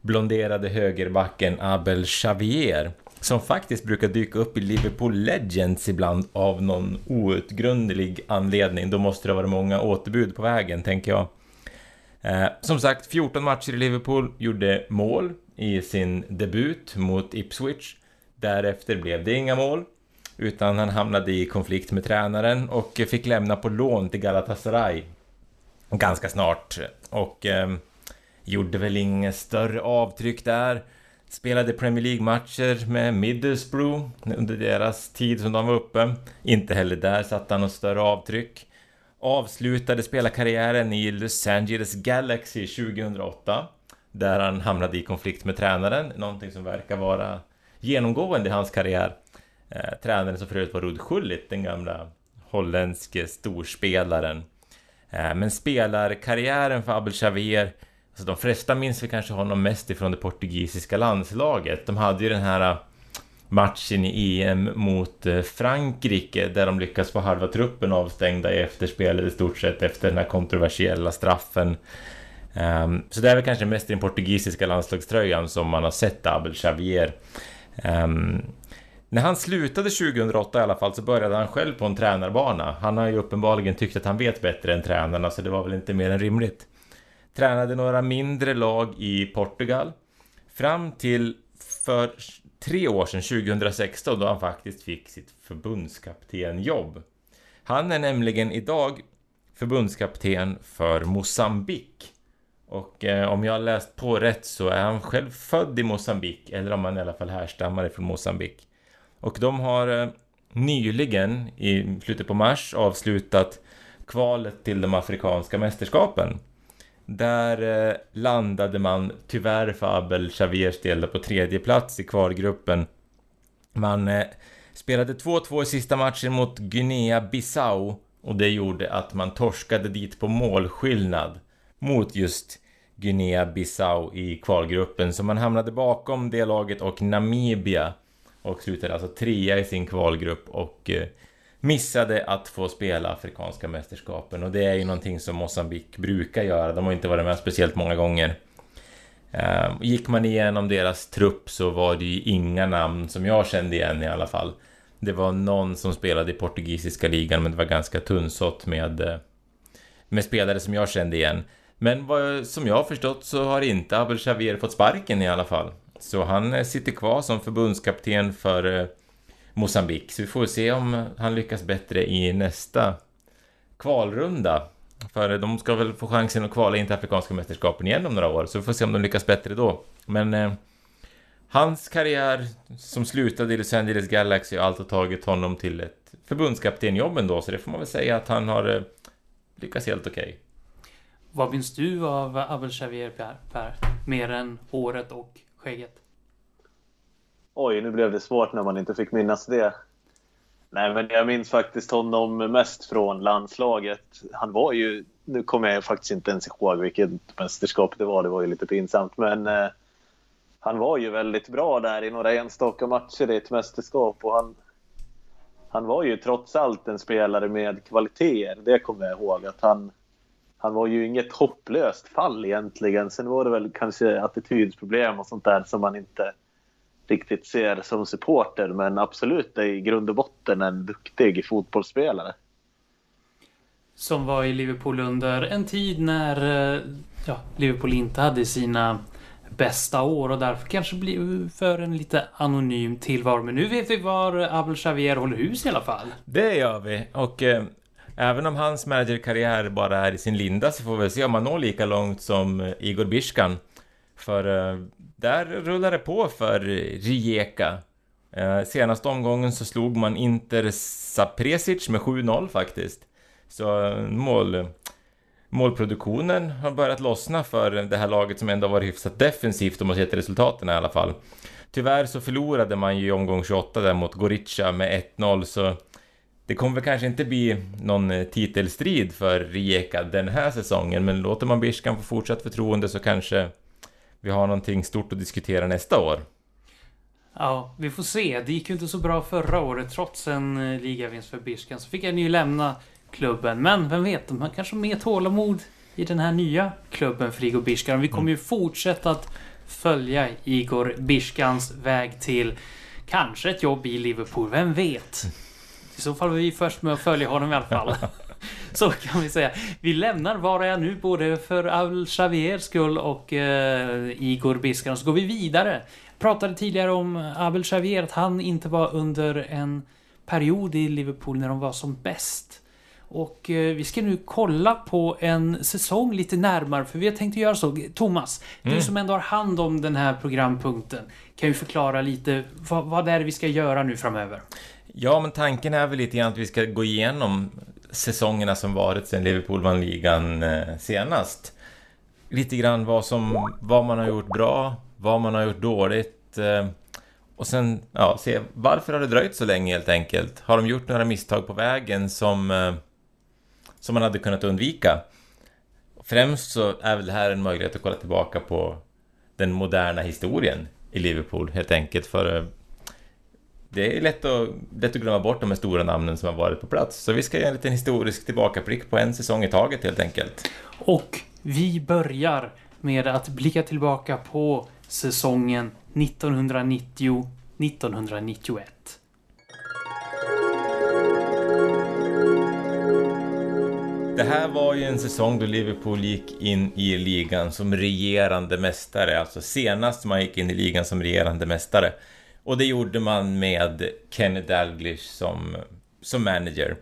blonderade högerbacken Abel Xavier. Som faktiskt brukar dyka upp i Liverpool Legends ibland av någon outgrundlig anledning. Då måste det vara många återbud på vägen, tänker jag. Eh, som sagt, 14 matcher i Liverpool, gjorde mål i sin debut mot Ipswich. Därefter blev det inga mål. Utan han hamnade i konflikt med tränaren och fick lämna på lån till Galatasaray ganska snart. Och eh, gjorde väl inget större avtryck där. Spelade Premier League-matcher med Middlesbrough under deras tid som de var uppe. Inte heller där satte han något större avtryck. Avslutade spelarkarriären i Los Angeles Galaxy 2008. Där han hamnade i konflikt med tränaren, någonting som verkar vara genomgående i hans karriär. Eh, tränaren som förut var Rud Schullit, den gamla holländske storspelaren. Eh, men spelarkarriären för Abel Xavier, alltså de flesta minns vi kanske honom mest ifrån det portugisiska landslaget. De hade ju den här matchen i EM mot eh, Frankrike där de lyckas få halva truppen avstängda i efterspelet i stort sett efter den här kontroversiella straffen. Um, så det är väl kanske mest i den portugisiska landslagströjan som man har sett Abel Xavier. Um, när han slutade 2008 i alla fall så började han själv på en tränarbana. Han har ju uppenbarligen tyckt att han vet bättre än tränarna så det var väl inte mer än rimligt. Tränade några mindre lag i Portugal. Fram till för tre år sedan, 2016, då han faktiskt fick sitt förbundskaptenjobb. Han är nämligen idag förbundskapten för Mosambik. Och eh, om jag har läst på rätt så är han själv född i Mosambik, eller om han i alla fall härstammar ifrån Mosambik. Och de har eh, nyligen, i slutet på mars, avslutat kvalet till de afrikanska mästerskapen. Där eh, landade man tyvärr för Abel Xaviers del på tredje plats i kvalgruppen. Man eh, spelade 2-2 i sista matchen mot Guinea-Bissau och det gjorde att man torskade dit på målskillnad mot just Guinea-Bissau i kvalgruppen. Så man hamnade bakom det laget och Namibia och slutade alltså trea i sin kvalgrupp och eh, missade att få spela Afrikanska mästerskapen. Och det är ju någonting som Mosambik brukar göra. De har inte varit med speciellt många gånger. Ehm, gick man igenom deras trupp så var det ju inga namn som jag kände igen i alla fall. Det var någon som spelade i portugisiska ligan men det var ganska tunnsått med, eh, med spelare som jag kände igen. Men vad, som jag har förstått så har inte Abel Xavier fått sparken i alla fall. Så han eh, sitter kvar som förbundskapten för eh, Mosambik. Så vi får se om han lyckas bättre i nästa kvalrunda. För de ska väl få chansen att kvala in till Afrikanska mästerskapen igen om några år, så vi får se om de lyckas bättre då. Men eh, hans karriär som slutade i Los Angeles Galaxy har alltså tagit honom till ett förbundskaptenjobb ändå, så det får man väl säga att han har eh, lyckats helt okej. Okay. Vad minns du av Abel Xavier per, per? Mer än håret och skägget? Oj, nu blev det svårt när man inte fick minnas det. Nej, men jag minns faktiskt honom mest från landslaget. Han var ju, nu kommer jag faktiskt inte ens ihåg vilket mästerskap det var, det var ju lite pinsamt, men eh, han var ju väldigt bra där i några enstaka matcher i ett mästerskap och han, han var ju trots allt en spelare med kvaliteter. Det kommer jag ihåg att han, han var ju inget hopplöst fall egentligen. Sen var det väl kanske attitydsproblem och sånt där som man inte riktigt ser som supporter. Men absolut är i grund och botten en duktig fotbollsspelare. Som var i Liverpool under en tid när eh, ja, Liverpool inte hade sina bästa år och därför kanske blir för en lite anonym tillvaro. Men nu vet vi var Abel Xavier håller hus i alla fall. Det gör vi och eh, även om hans managerkarriär bara är i sin linda så får vi se om han når lika långt som eh, Igor Biskan. För eh, där rullar det på för Rijeka. Eh, senaste omgången så slog man Inter Sapresic med 7-0 faktiskt. Så eh, mål målproduktionen har börjat lossna för det här laget som ändå varit hyfsat defensivt om man ser till resultaten i alla fall. Tyvärr så förlorade man ju i omgång 28 där mot Gorica med 1-0 så det kommer väl kanske inte bli någon eh, titelstrid för Rijeka den här säsongen men låter man Biskan få fortsatt förtroende så kanske vi har någonting stort att diskutera nästa år. Ja, vi får se. Det gick ju inte så bra förra året. Trots en eh, ligavinst för Biskan så fick han ju lämna klubben. Men vem vet, man kanske har mer tålamod i den här nya klubben för Igor Biskan. Vi kommer ju fortsätta att följa Igor Biskans väg till kanske ett jobb i Liverpool. Vem vet? I så fall var vi först med att följa honom i alla fall. Så kan vi säga. Vi lämnar Var är jag nu både för Al Xaviers skull och eh, Igor Biskan. Så går vi vidare. Pratade tidigare om Abel Xavier, att han inte var under en period i Liverpool när de var som bäst. Och eh, vi ska nu kolla på en säsong lite närmare, för vi har tänkt göra så. Thomas, mm. du som ändå har hand om den här programpunkten, kan ju förklara lite vad, vad det är vi ska göra nu framöver. Ja, men tanken är väl lite grann att vi ska gå igenom säsongerna som varit sedan Liverpool vann ligan eh, senast. Lite grann vad, som, vad man har gjort bra, vad man har gjort dåligt. Eh, och sen ja, se varför har det dröjt så länge helt enkelt. Har de gjort några misstag på vägen som, eh, som man hade kunnat undvika? Främst så är väl det här en möjlighet att kolla tillbaka på den moderna historien i Liverpool helt enkelt. För det är lätt att, lätt att glömma bort de här stora namnen som har varit på plats. Så vi ska göra en liten historisk tillbakablick på en säsong i taget helt enkelt. Och vi börjar med att blicka tillbaka på säsongen 1990-1991. Det här var ju en säsong då Liverpool gick in i ligan som regerande mästare, alltså senast man gick in i ligan som regerande mästare. Och det gjorde man med Kenny Dalglish som, som manager.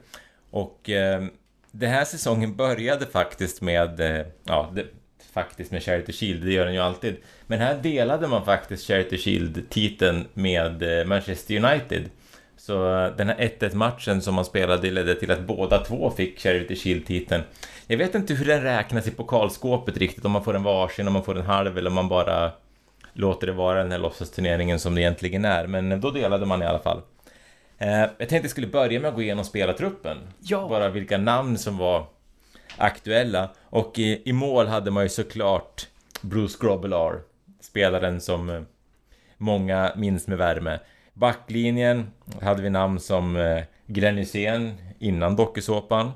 Och eh, den här säsongen började faktiskt med, eh, ja, det, faktiskt med Charity Shield, det gör den ju alltid. Men här delade man faktiskt Charity Shield-titeln med eh, Manchester United. Så eh, den här 1-1 matchen som man spelade ledde till att båda två fick Charity Shield-titeln. Jag vet inte hur den räknas i pokalskåpet riktigt, om man får en varsin, om man får en halv eller om man bara låter det vara den här låtsasturneringen som det egentligen är. Men då delade man i alla fall. Eh, jag tänkte jag skulle börja med att gå igenom spelartruppen. Ja. Bara vilka namn som var aktuella. Och i, i mål hade man ju såklart Bruce Grobbelaar. Spelaren som eh, många minns med värme. Backlinjen hade vi namn som eh, Glenn Hysén innan dokusåpan.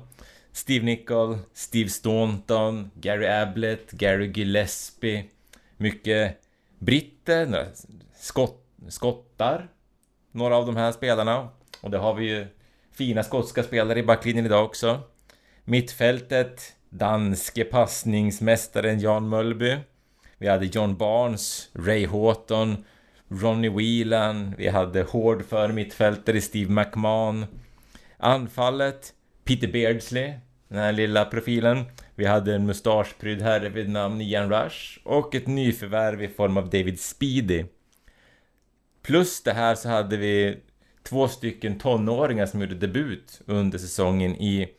Steve Nicol, Steve Staunton, Gary Ablett, Gary Gillespie. Mycket britter, skott, skottar, några av de här spelarna. Och det har vi ju fina skotska spelare i backlinjen idag också. Mittfältet, danske passningsmästaren Jan Mölby. Vi hade John Barnes, Ray Houghton, Ronnie Whelan. Vi hade hård för mittfältare Steve McMahon. Anfallet, Peter Beardsley, den här lilla profilen. Vi hade en mustaschprydd herre vid namn Ian Rush och ett nyförvärv i form av David Speedy. Plus det här så hade vi två stycken tonåringar som gjorde debut under säsongen i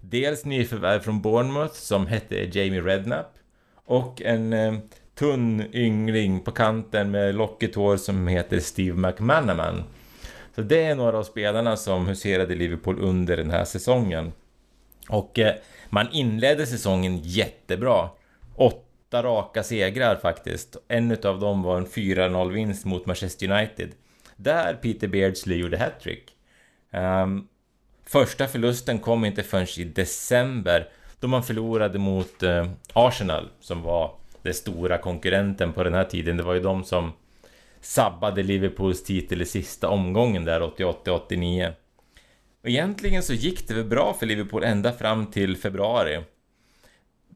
dels nyförvärv från Bournemouth som hette Jamie Redknapp och en eh, tunn yngling på kanten med lockigt hår som heter Steve McManaman. Så det är några av spelarna som huserade i Liverpool under den här säsongen. Och eh, man inledde säsongen jättebra. Åtta raka segrar faktiskt. En av dem var en 4-0 vinst mot Manchester United. Där Peter Beardsley gjorde hattrick. Um, första förlusten kom inte förrän i december då man förlorade mot uh, Arsenal som var den stora konkurrenten på den här tiden. Det var ju de som sabbade Liverpools titel i sista omgången där 88-89. Egentligen så gick det väl bra för Liverpool ända fram till februari.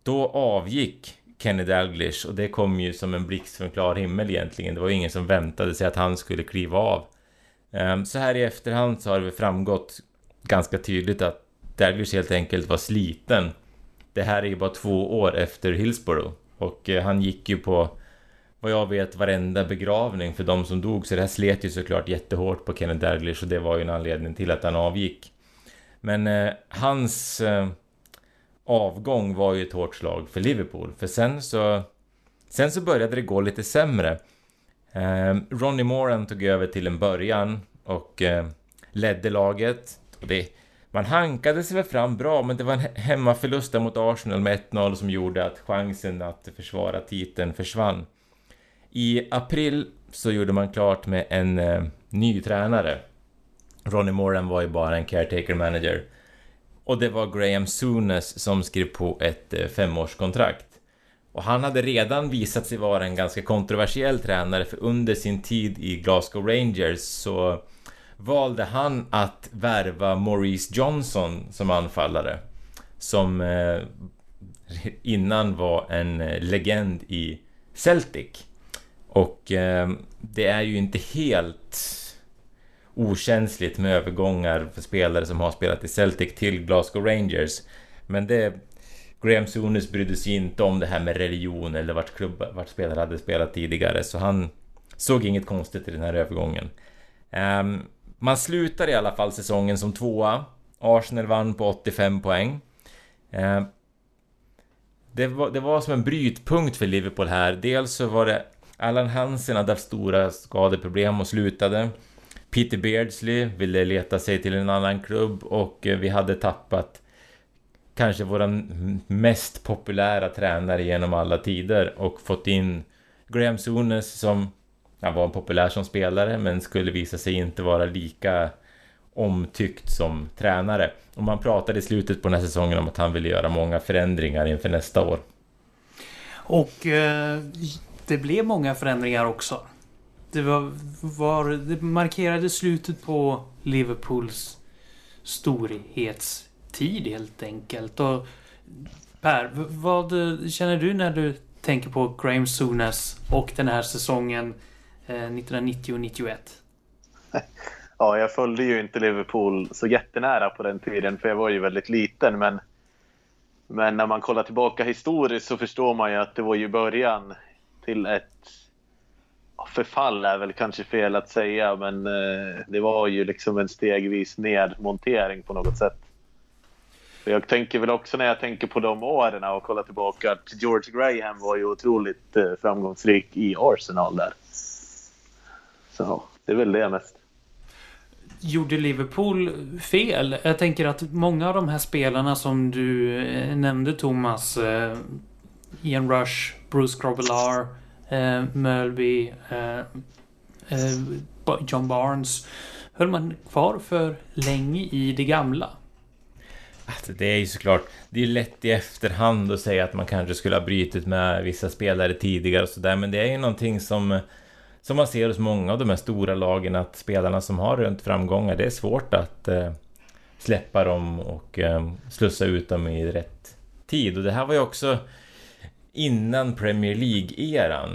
Då avgick Kenny Dalglish och det kom ju som en blixt från klar himmel egentligen. Det var ju ingen som väntade sig att han skulle kliva av. Ehm, så här i efterhand så har det framgått ganska tydligt att Dalglish helt enkelt var sliten. Det här är ju bara två år efter Hillsborough och eh, han gick ju på vad jag vet varenda begravning för de som dog så det här slet ju såklart jättehårt på Kenneth Dalglish och det var ju en anledning till att han avgick. Men eh, hans eh, avgång var ju ett hårt slag för Liverpool för sen så sen så började det gå lite sämre. Eh, Ronnie Moran tog över till en början och eh, ledde laget. Och det, man hankade sig väl fram bra, men det var en hemmaförlust mot Arsenal med 1-0 som gjorde att chansen att försvara titeln försvann. I april så gjorde man klart med en eh, ny tränare. Ronnie Moran var ju bara en caretaker manager. Och det var Graham Souness som skrev på ett eh, femårskontrakt. Och han hade redan visat sig vara en ganska kontroversiell tränare för under sin tid i Glasgow Rangers så valde han att värva Maurice Johnson som anfallare. Som eh, innan var en eh, legend i Celtic. Och eh, det är ju inte helt okänsligt med övergångar för spelare som har spelat i Celtic till Glasgow Rangers. Men det... Graham Souness brydde sig inte om det här med religion eller vart, klubb, vart spelare hade spelat tidigare så han såg inget konstigt i den här övergången. Um, man slutar i alla fall säsongen som tvåa. Arsenal vann på 85 poäng. Um, det, var, det var som en brytpunkt för Liverpool här. Dels så var det Allan Hansen hade haft stora skadeproblem och slutade. Peter Beardsley ville leta sig till en annan klubb och eh, vi hade tappat kanske våran mest populära tränare genom alla tider och fått in Graham Souness som han var populär som spelare men skulle visa sig inte vara lika omtyckt som tränare. Och man pratade i slutet på den här säsongen om att han ville göra många förändringar inför nästa år. Och eh, det blev många förändringar också. Det, var, var, det markerade slutet på Liverpools storhetstid helt enkelt. Och Per, vad känner du när du tänker på Graham Souness och den här säsongen eh, 1990-91? Ja, jag följde ju inte Liverpool så jättenära på den tiden för jag var ju väldigt liten. Men, men när man kollar tillbaka historiskt så förstår man ju att det var ju början till ett förfall är väl kanske fel att säga, men eh, det var ju liksom en stegvis nedmontering på något sätt. Jag tänker väl också när jag tänker på de åren och kollar tillbaka att George Graham var ju otroligt eh, framgångsrik i Arsenal där. Så det är väl det mest. Gjorde Liverpool fel? Jag tänker att många av de här spelarna som du eh, nämnde Thomas Ian Rush, Bruce Grobbelaar, eh, Mölby, eh, eh, John Barnes. Höll man kvar för länge i det gamla? Alltså, det är ju såklart, det är lätt i efterhand att säga att man kanske skulle ha brytit med vissa spelare tidigare och sådär, men det är ju någonting som som man ser hos många av de här stora lagen att spelarna som har rönt framgångar, det är svårt att eh, släppa dem och eh, slussa ut dem i rätt tid. Och det här var ju också innan Premier League-eran.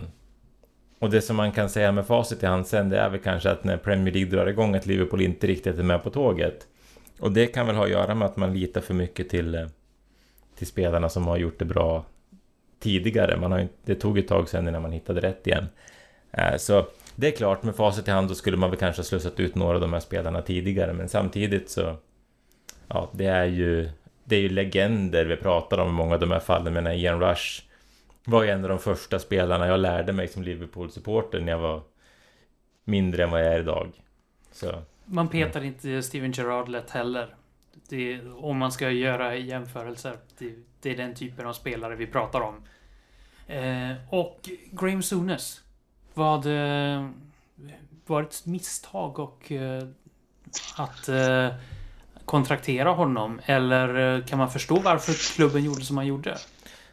Och det som man kan säga med facit i hand sen, det är väl kanske att när Premier League drar igång att Liverpool inte riktigt är med på tåget. Och det kan väl ha att göra med att man litar för mycket till, eh, till spelarna som har gjort det bra tidigare. Man har, det tog ett tag sen innan man hittade rätt igen. Eh, så det är klart, med facit i hand då skulle man väl kanske ha slussat ut några av de här spelarna tidigare, men samtidigt så... Ja, det är ju... Det är ju legender vi pratar om i många av de här fallen, men Ian Rush var ju en av de första spelarna jag lärde mig som Liverpool-supporter när jag var mindre än vad jag är idag. Så. Man petar inte Steven Gerrard lätt heller. Det, om man ska göra jämförelser. Det, det, är den typen av spelare vi pratar om. Eh, och Graham Souness. Vad... Eh, var ett misstag och eh, att eh, kontraktera honom? Eller eh, kan man förstå varför klubben gjorde som man gjorde?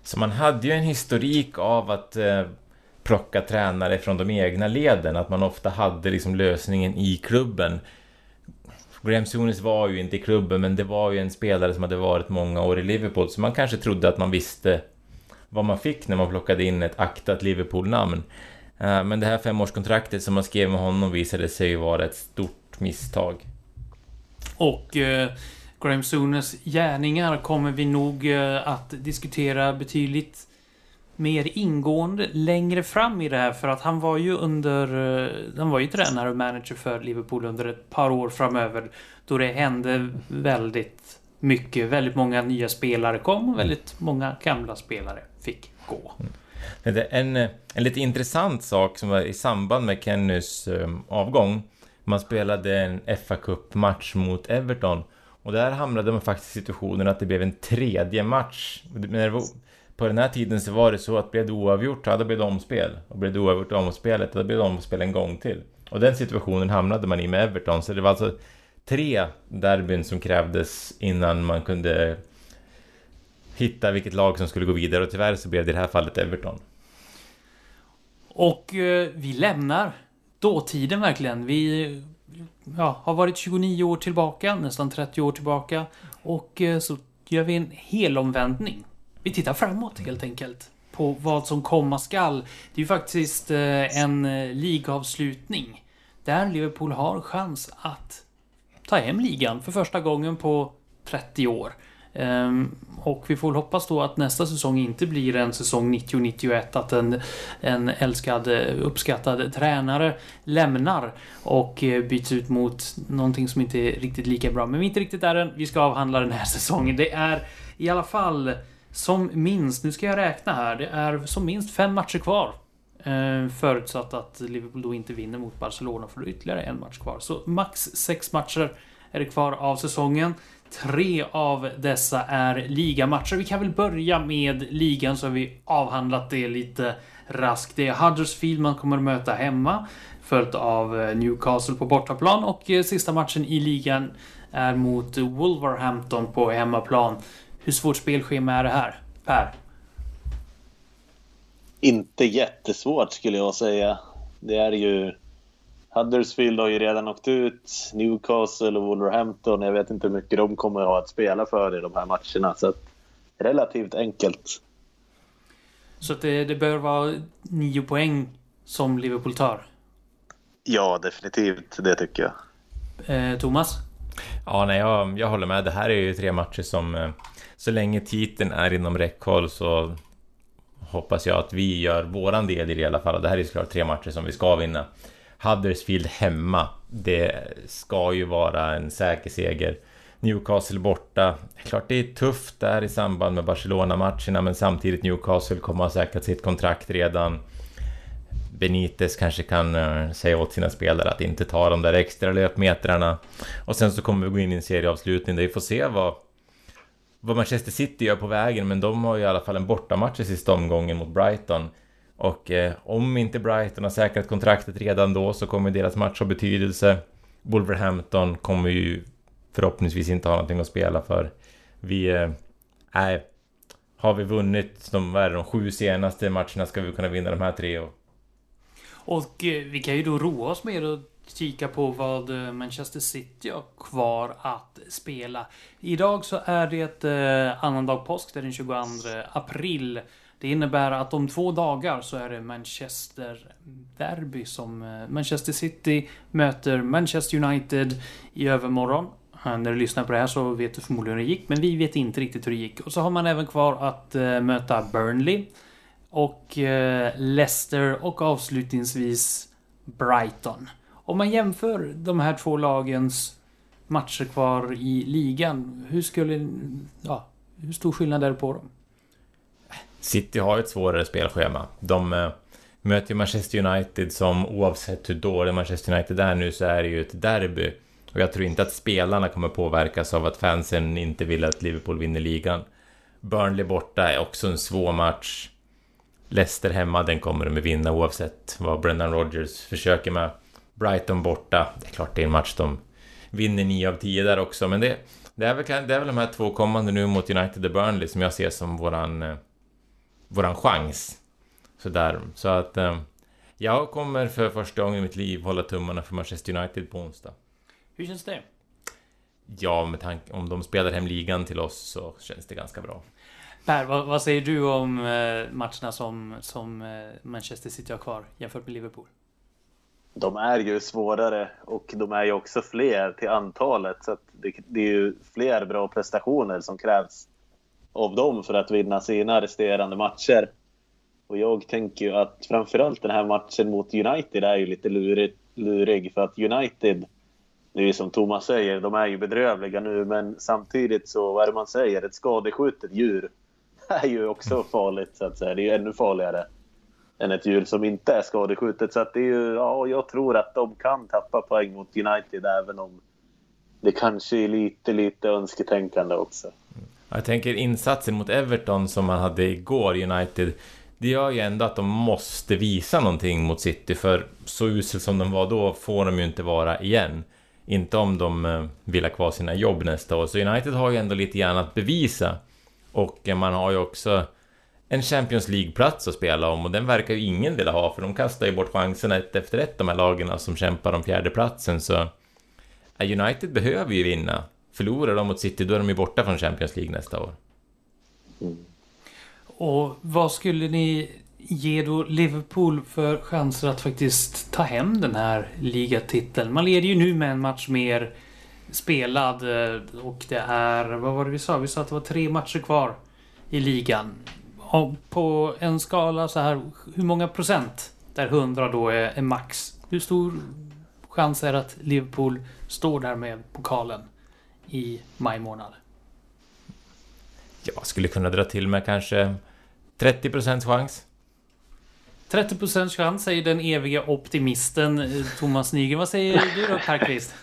Så man hade ju en historik av att eh, plocka tränare från de egna leden. Att man ofta hade liksom lösningen i klubben. Graham Souness var ju inte i klubben, men det var ju en spelare som hade varit många år i Liverpool. Så man kanske trodde att man visste vad man fick när man plockade in ett aktat Liverpool-namn. Eh, men det här femårskontraktet som man skrev med honom visade sig ju vara ett stort misstag. Och eh, Graham Sooners gärningar kommer vi nog eh, att diskutera betydligt mer ingående längre fram i det här för att han var ju under... Eh, han var ju tränare och manager för Liverpool under ett par år framöver då det hände väldigt mycket. Väldigt många nya spelare kom och väldigt många gamla spelare fick gå. Mm. En, en lite intressant sak som var i samband med Kennys eh, avgång. Man spelade en fa Cup-match mot Everton. Och där hamnade man faktiskt i situationen att det blev en tredje match. På den här tiden så var det så att blev det oavgjort, ja, då blev det omspel. Och blev det oavgjort omspelet, då blev det omspel en gång till. Och den situationen hamnade man i med Everton. Så det var alltså tre derbyn som krävdes innan man kunde hitta vilket lag som skulle gå vidare. Och tyvärr så blev det i det här fallet Everton. Och eh, vi lämnar dåtiden verkligen. Vi ja, har varit 29 år tillbaka, nästan 30 år tillbaka. Och eh, så gör vi en helomvändning. Vi tittar framåt helt enkelt. På vad som komma skall. Det är ju faktiskt eh, en eh, ligavslutning. Där Liverpool har chans att ta hem ligan för första gången på 30 år. Ehm, och vi får väl hoppas då att nästa säsong inte blir en säsong 90-91 att en, en älskad, uppskattad tränare lämnar och eh, byts ut mot någonting som inte är riktigt lika bra. Men vi är inte riktigt där än. Vi ska avhandla den här säsongen. Det är i alla fall som minst, nu ska jag räkna här, det är som minst fem matcher kvar. Eh, förutsatt att Liverpool då inte vinner mot Barcelona för då är ytterligare en match kvar. Så max sex matcher är det kvar av säsongen. Tre av dessa är ligamatcher. Vi kan väl börja med ligan så har vi avhandlat det lite raskt. Det är Huddersfield man kommer att möta hemma. Följt av eh, Newcastle på bortaplan och eh, sista matchen i ligan är mot Wolverhampton på hemmaplan. Hur svårt spelschema är det här? Per? Inte jättesvårt skulle jag säga. Det är ju... Huddersfield har ju redan åkt ut. Newcastle och Wolverhampton. Jag vet inte hur mycket de kommer att ha att spela för i de här matcherna. Så att, relativt enkelt. Så att det, det bör vara nio poäng som Liverpool tar. Ja, definitivt. Det tycker jag. Eh, Thomas? Ja, nej, jag, jag håller med. Det här är ju tre matcher som... eh, Så länge titeln är inom räckhåll så hoppas jag att vi gör våran del i det i alla fall. Och det här är såklart tre matcher som vi ska vinna. Huddersfield hemma. Det ska ju vara en säker seger. Newcastle borta. Klart det är tufft där i samband med Barcelona-matcherna men samtidigt Newcastle kommer ha säkrat sitt kontrakt redan. Benitez kanske kan eh, säga åt sina spelare att inte ta de där extra löpmetrarna. Och sen så kommer vi gå in i en serieavslutning där vi får se vad, vad Manchester City gör på vägen. Men de har ju i alla fall en bortamatch i sista omgången mot Brighton. Och eh, om inte Brighton har säkrat kontraktet redan då så kommer deras match ha betydelse. Wolverhampton kommer ju förhoppningsvis inte ha någonting att spela för. Vi... Eh, har vi vunnit de, vad är det, de sju senaste matcherna ska vi kunna vinna de här tre. Och, Och eh, vi kan ju då roa oss med att kika på vad eh, Manchester City har kvar att spela. Idag så är det eh, annandag påsk, det är den 22 april. Det innebär att om två dagar så är det Manchester Derby som eh, Manchester City möter Manchester United i övermorgon. Eh, när du lyssnar på det här så vet du förmodligen hur det gick, men vi vet inte riktigt hur det gick. Och så har man även kvar att eh, möta Burnley och Leicester och avslutningsvis Brighton. Om man jämför de här två lagens matcher kvar i ligan, hur skulle... Ja, hur stor skillnad är det på dem? City har ett svårare spelschema. De eh, möter ju Manchester United som oavsett hur dålig Manchester United är nu så är det ju ett derby. Och jag tror inte att spelarna kommer påverkas av att fansen inte vill att Liverpool vinner ligan. Burnley borta är också en svår match. Leicester hemma, den kommer de att vinna oavsett vad Brendan Rodgers försöker med. Brighton borta, det är klart det är en match de vinner 9 av 10 där också, men det, det, är väl, det är väl de här två kommande nu mot United och Burnley som jag ser som våran, eh, våran chans. Så där, så att eh, jag kommer för första gången i mitt liv hålla tummarna för Manchester United på onsdag. Hur känns det? Ja, med tanke om de spelar hem ligan till oss så känns det ganska bra. Per, vad, vad säger du om eh, matcherna som, som eh, Manchester City har kvar jämfört med Liverpool? De är ju svårare och de är ju också fler till antalet. Så det, det, är ju fler bra prestationer som krävs av dem för att vinna sina resterande matcher. Och jag tänker ju att framförallt den här matchen mot United är ju lite lurig, lurig för att United det är ju som Thomas säger, de är ju bedrövliga nu men samtidigt så, vad är det man säger, ett skadeskjutet djur är ju också farligt så att säga. Det är ju ännu farligare än ett djur som inte är skadeskjutet. Så att det är ju, ja, jag tror att de kan tappa poäng mot United även om det kanske är lite, lite önsketänkande också. Jag tänker insatsen mot Everton som man hade igår, United. Det gör ju ändå att de måste visa någonting mot City, för så usel som de var då får de ju inte vara igen. Inte om de eh, vill ha kvar sina jobb nästa år. Så United har ju ändå lite grann att bevisa. Och eh, man har ju också en Champions League-plats att spela om och den verkar ju ingen vilja ha för de kastar ju bort chanserna ett efter ett de här lagen som kämpar om fjärdeplatsen så eh, United behöver ju vinna. Förlorar de mot City då är de ju borta från Champions League nästa år. Mm. Och vad skulle ni ge då Liverpool för chanser att faktiskt ta hem den här ligatiteln? Man leder ju nu med en match mer spelad eh, och det är, vad var det vi sa? Vi sa att det var tre matcher kvar i ligan. Och på en skala så här, hur många procent där 100 då är, är max? Hur stor chans är det att Liverpool står där med pokalen i maj månad? Jag skulle kunna dra till med kanske 30 procents chans. 30 chans säger den eviga optimisten Thomas Nygren. Vad säger du då Per Kvist?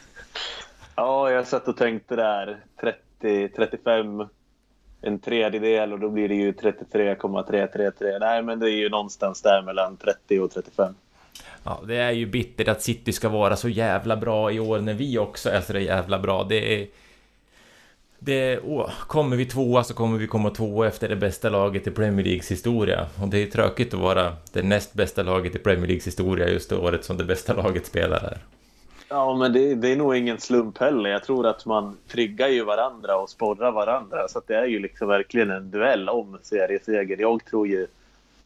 Ja, jag satt och tänkte där 30, 35, en tredjedel och då blir det ju 33,333. Nej, men det är ju någonstans där mellan 30 och 35. Ja, det är ju bittert att City ska vara så jävla bra i år när vi också är så jävla bra. Det är det, oh, kommer vi tvåa så kommer vi komma tvåa efter det bästa laget i Premier Leagues historia. Och det är tråkigt att vara det näst bästa laget i Premier Leagues historia just det året som det bästa laget spelar här. Ja, men det, det, är nog ingen slump heller. Jag tror att man triggar ju varandra och sporrar varandra. Så det är ju liksom verkligen en duell om serieseger. Jag tror ju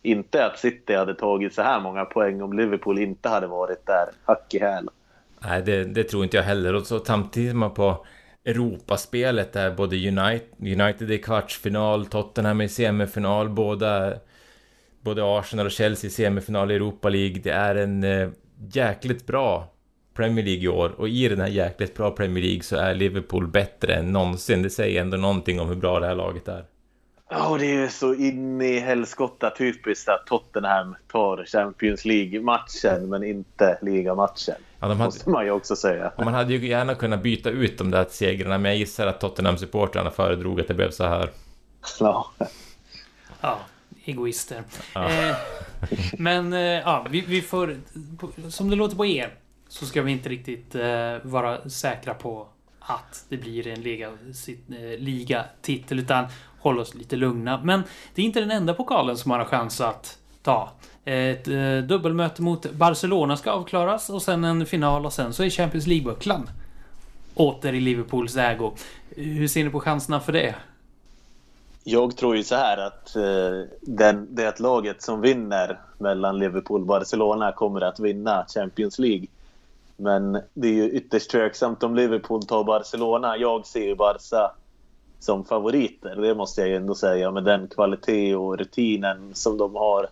inte att City hade tagit så här många poäng om Liverpool inte hade varit där hack i häl. Nej, det, det, tror inte jag heller. Och så samtidigt man på Europaspelet där både United, United i kvartsfinal, Tottenham i semifinal, båda både Arsenal och Chelsea i semifinal i Europa League. Det är en eh, jäkligt bra Premier League i år och i den här jäkligt bra Premier League så är Liverpool bättre än någonsin. Det säger ändå någonting om hur bra det här laget är. Ja, det är så in i helskotta typiskt att Tottenham tar Champions League-matchen men inte ligamatchen. Ja, de hade, måste man ju också säga. Och man hade ju gärna kunnat byta ut de där segrarna men jag gissar att Tottenham-supportrarna föredrog att det blev så här. Ja. Ja, egoister. Ja. Eh, men eh, ja, vi, vi, får... Som det låter på er så ska vi inte riktigt eh, vara säkra på att det blir en liga, eh, ligatitel utan hålla oss lite lugna. Men det är inte den enda pokalen som man har chans att ta. Ett eh, dubbelmöte mot Barcelona ska avklaras och sen en final och sen så är Champions League-bucklan åter i Liverpools ägo. Hur ser ni på chanserna för det? Jag tror ju så här att eh, den, det laget som vinner mellan Liverpool och Barcelona kommer att vinna Champions League. Men det är ju ytterst tveksamt om Liverpool tar Barcelona. Jag ser ju Barca som favoriter. Det måste jag ju ändå säga med den kvalitet och rutinen som de har.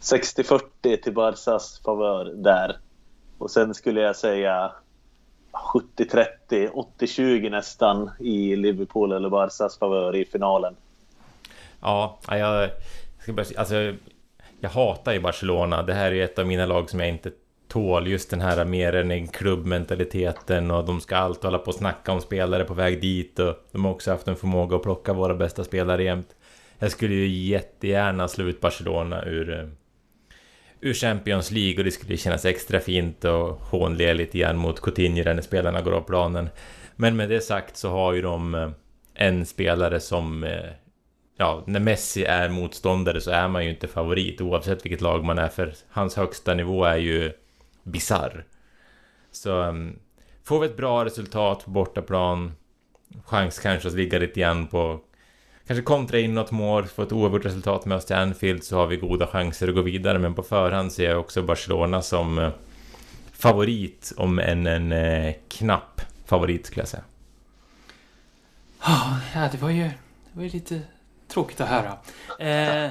60-40 till Barcas favör där. Och sen skulle jag säga 70-30, 80-20 nästan i Liverpool eller Barcas favör i finalen. Ja, jag, ska bara, alltså, jag hatar ju Barcelona. Det här är ett av mina lag som jag inte tål. Just den här mer än en klubbmentaliteten och de ska alltid hålla på och snacka om spelare på väg dit och de har också haft en förmåga att plocka våra bästa spelare jämt. Jag skulle ju jättegärna slå ut Barcelona ur, eh, ur Champions League och det skulle kännas extra fint och hånle lite grann mot Coutinho när spelarna går av planen. Men med det sagt så har ju de eh, en spelare som eh, ja, när Messi är motståndare så är man ju inte favorit oavsett vilket lag man är för hans högsta nivå är ju bizarr. Så mm, får vi ett bra resultat på bortaplan, chans kanske att ligga lite grann på kanske kontra in något mål, få ett oavgjort resultat med oss till Anfield så har vi goda chanser att gå vidare. Men på förhand ser jag också Barcelona som eh, favorit, om en, en knapp favorit skulle jag säga. Ja, det var ju, det var ju lite Tråkigt att höra. Eh,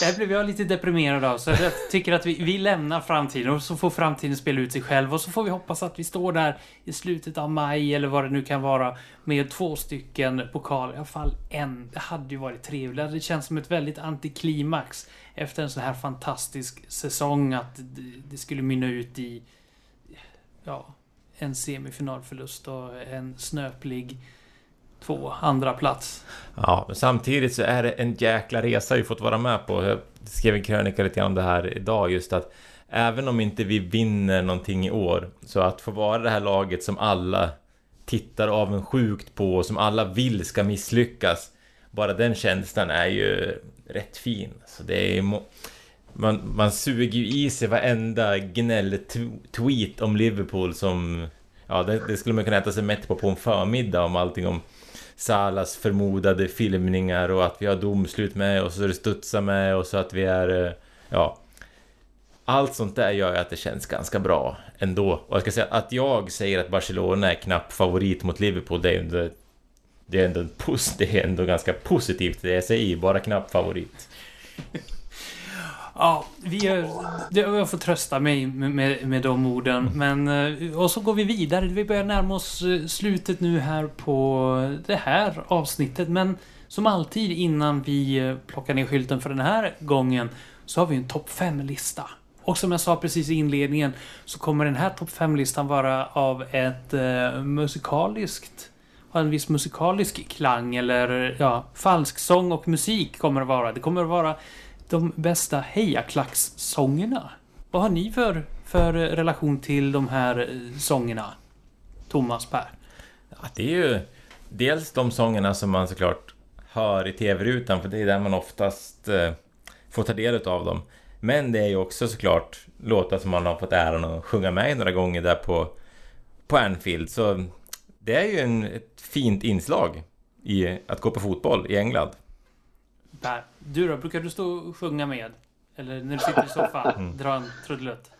där blev jag lite deprimerad av. Så jag tycker att vi, vi lämnar framtiden och så får framtiden spela ut sig själv. Och så får vi hoppas att vi står där i slutet av maj eller vad det nu kan vara. Med två stycken pokaler. I alla fall en. Det hade ju varit trevligt. Det känns som ett väldigt antiklimax. Efter en så här fantastisk säsong. Att det, det skulle mynna ut i... Ja, en semifinalförlust och en snöplig två andra plats. Ja, men samtidigt så är det en jäkla resa vi fått vara med på. Jag skrev en krönika lite grann om det här idag just att även om inte vi vinner någonting i år så att få vara det här laget som alla tittar avundsjukt på och som alla vill ska misslyckas. Bara den känslan är ju rätt fin. Så det är man, man suger ju i sig varenda gnäll-tweet om Liverpool som... Ja, det, det, skulle man kunna äta sig mätt på på en förmiddag om allting om Salas förmodade filmningar och att vi har domslut med och så det studsar med och så att vi är... Eh, ja. Allt sånt där gör att det känns ganska bra ändå. Och jag ska säga att jag säger att Barcelona är knapp favorit mot Liverpool, det är ändå... Det är ändå, det är ändå ganska positivt det jag säger, bara knapp favorit. Ja, vi gör, jag får trösta mig med, med, med de orden. Men, eh, och så går vi vidare. Vi börjar närma oss eh, slutet nu här på det här avsnittet. Men som alltid innan vi eh, plockar ner skylten för den här gången så har vi en topp 5-lista. Och som jag sa precis i inledningen så kommer den här topp 5-listan vara av ett eh, musikaliskt ha en viss musikalisk klang eller ja, falsk sång och musik kommer det vara. Det kommer att vara de bästa hejaklackssångerna. Vad har ni för, för relation till de här eh, sångerna? Thomas, Per? Ja, det är ju dels de sångerna som man såklart hör i tv-rutan, för det är där man oftast eh, får ta del av dem. Men det är ju också såklart låtar som man har fått äran att sjunga med några gånger där på, på Anfield. Så det är ju en, ett fint inslag i att gå på fotboll i England. Per, du då? Brukar du stå och sjunga med? Eller när du sitter i soffan, mm. dra en trudelutt?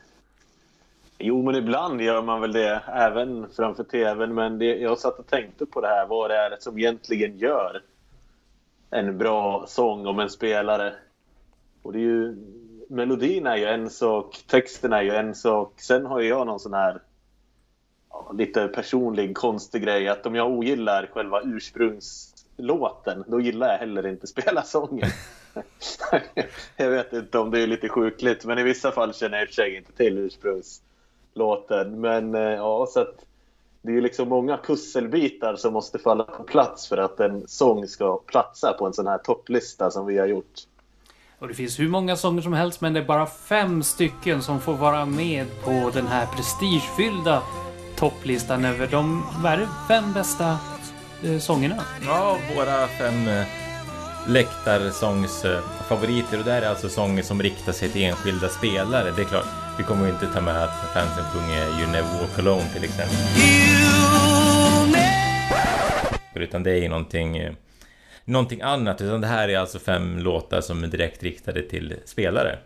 Jo, men ibland gör man väl det, även framför tvn. Men det, jag satt och tänkte på det här, vad det är som egentligen gör en bra sång om en spelare. Och det är ju, melodin är ju en sak, texten är ju en sak. Sen har ju jag någon sån här ja, lite personlig konstig grej att om jag ogillar själva ursprungs låten, då gillar jag heller inte spela sången. jag vet inte om det är lite sjukligt, men i vissa fall känner jag i och för sig inte till ursprungslåten. Men eh, ja, så att det är liksom många pusselbitar som måste falla på plats för att en sång ska platsa på en sån här topplista som vi har gjort. Och det finns hur många sånger som helst, men det är bara fem stycken som får vara med på den här prestigefyllda topplistan över de fem bästa sångerna. Ja, våra fem eh, läktarsångsfavoriter. Och det här är alltså sånger som riktar sig till enskilda spelare. Det är klart, vi kommer ju inte ta med att fansen sjunger You Never Walk Alone till exempel. Utan det är ju någonting, eh, någonting annat. Utan det här är alltså fem låtar som är direkt riktade till spelare.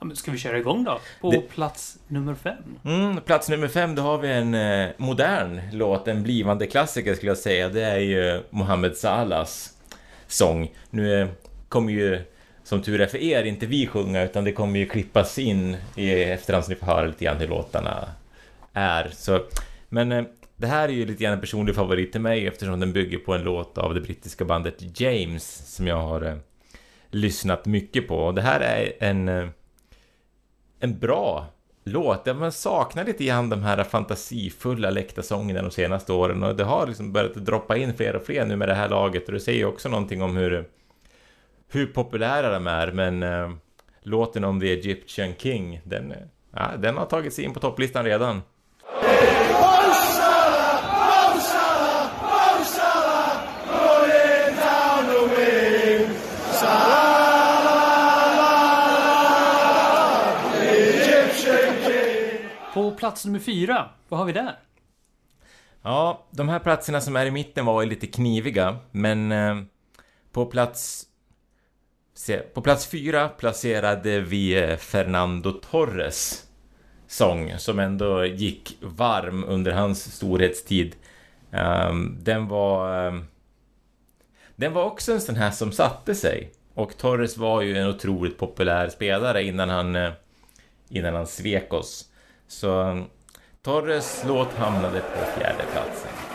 Ja, men ska vi köra igång då? På Det- plats nummer fem. Mm, plats nummer fem, då har vi en eh, modern låt, en blivande klassiker skulle jag säga. Det är ju Mohammed Salahs sång. Nu eh, kommer ju, som tur är för er, inte vi sjunga, utan det kommer ju klippas in i efterhand så ni får höra lite grann hur låtarna är. Så, men eh, det här är ju lite grann en personlig favorit till mig eftersom den bygger på en låt av det brittiska bandet James som jag har eh, lyssnat mycket på. Och det här är en, eh, en bra låt. Man saknar lite grann de här fantasifulla läktarsångerna de senaste åren. Och det har liksom börjat droppa in fler och fler nu med det här laget. Och det säger ju också någonting om hur hur populära de är. Men äh, låten om The Egyptian King den, äh, den har tagit sig in på topplistan redan. Plats nummer fyra, vad har vi där? Ja, de här platserna som är i mitten var ju lite kniviga, men eh, på plats... På plats fyra placerade vi eh, Fernando Torres sång, som ändå gick varm under hans storhetstid. Ehm, den var... Ehm, den var också en sån här som satte sig. Och Torres var ju en otroligt populär spelare innan han, eh, innan han svek oss. Så um, Torres låt hamnade på fjärde platsen.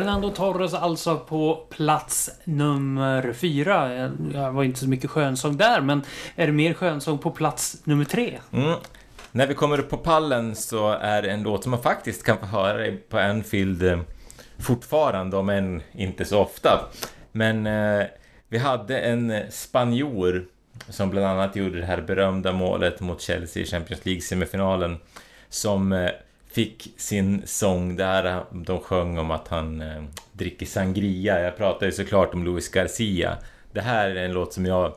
Fernando Torres alltså på plats nummer fyra. Det var inte så mycket skönsång där, men är det mer skönsång på plats nummer tre? Mm. När vi kommer upp på pallen så är det en låt som man faktiskt kan få höra på Anfield eh, fortfarande, om än inte så ofta. Men eh, vi hade en eh, spanjor som bland annat gjorde det här berömda målet mot Chelsea i Champions League-semifinalen som eh, fick sin sång där de sjöng om att han eh, dricker sangria. Jag pratar ju såklart om Luis Garcia. Det här är en låt som jag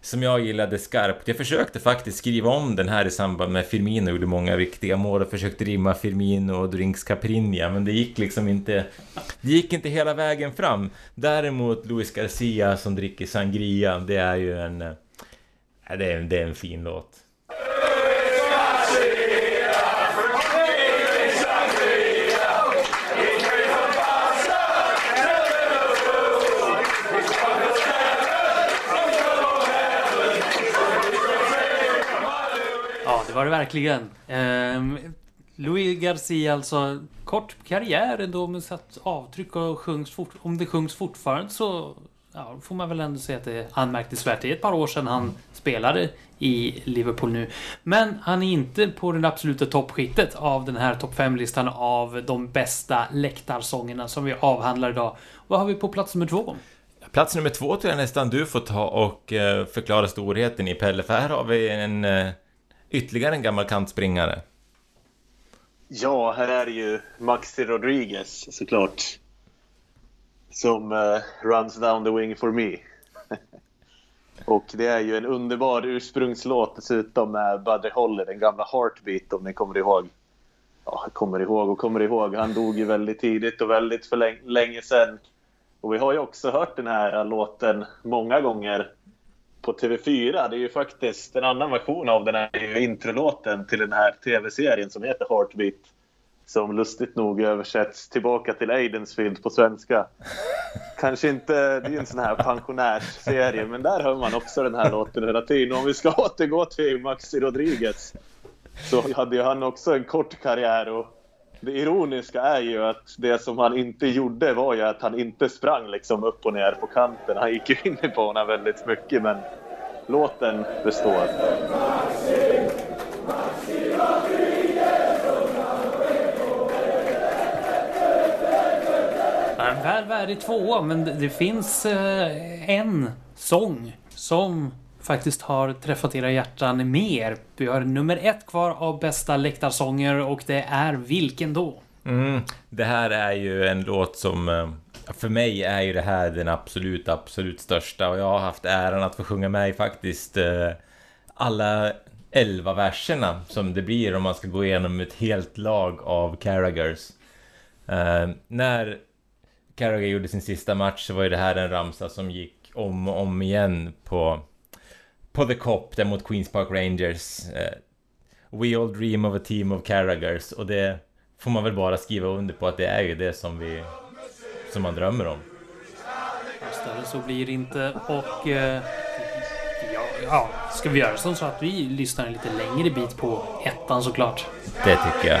som jag gillade skarpt. Jag försökte faktiskt skriva om den här i samband med Firmino gjorde många viktiga mål och försökte rimma Firmino och Drinks Caprinha men det gick liksom inte det gick inte hela vägen fram. Däremot Luis Garcia som dricker sangria det är ju en eh, det är, det är en fin låt. Ja, det var det verkligen. Ehm, Louis Garcia alltså, kort karriär ändå med satt avtryck och sjungs fort, om det sjungs fortfarande så ja, får man väl ändå säga att det är anmärkningsvärt. Det är ett par år sedan han spelade i Liverpool nu. Men han är inte på den absoluta toppskiktet av den här topp 5-listan av de bästa läktarsångerna som vi avhandlar idag. Vad har vi på plats nummer två? Plats nummer två tror jag nästan du får ta och eh, förklara storheten i Pelle för här har vi en eh, ytterligare en gammal kantspringare. Ja, här är det ju Maxi Rodriguez såklart. Som uh, runs down the wing for me. och det är ju en underbar ursprungslåt dessutom med Buddy Holly, den gamla Heartbeat om ni kommer ihåg. Ja, kommer ihåg och kommer ihåg. Han dog ju väldigt tidigt och väldigt för länge, länge sedan. Och vi har ju också hört den här låten många gånger på TV4. Det är ju faktiskt en annan version av den här introlåten till den här TV-serien som heter Heartbeat. Som lustigt nog översätts tillbaka till Aidensfield på svenska. Kanske inte, det är en sån här pensionärsserie, men där hör man också den här låten hela tiden. Om vi ska återgå till Maxi Rodriguez så hade ju han också en kort karriär och det ironiska är ju att det som han inte gjorde var ju att han inte sprang liksom upp och ner på kanten. Han gick ju in i banan väldigt mycket men låten består. En väl värdig tvåa, men det, finns eh, en sång som faktiskt har träffat era hjärtan mer. Vi har nummer ett kvar av bästa läktarsånger och det är vilken då? Mm, det här är ju en låt som eh, För mig är ju det här den absolut, absolut största och jag har haft äran att få sjunga med i faktiskt eh, alla elva verserna som det blir om man ska gå igenom ett helt lag av Carragers. Eh, när Carragher gjorde sin sista match så var ju det här en ramsa som gick om och om igen på, på The Cop där mot Queens Park Rangers. Eh, We all dream of a team of Carragers och det får man väl bara skriva under på att det är ju det som vi som man drömmer om. Större så blir det inte och eh, ja, ja, ska vi göra som så att vi lyssnar en lite längre bit på ettan såklart? Det tycker jag.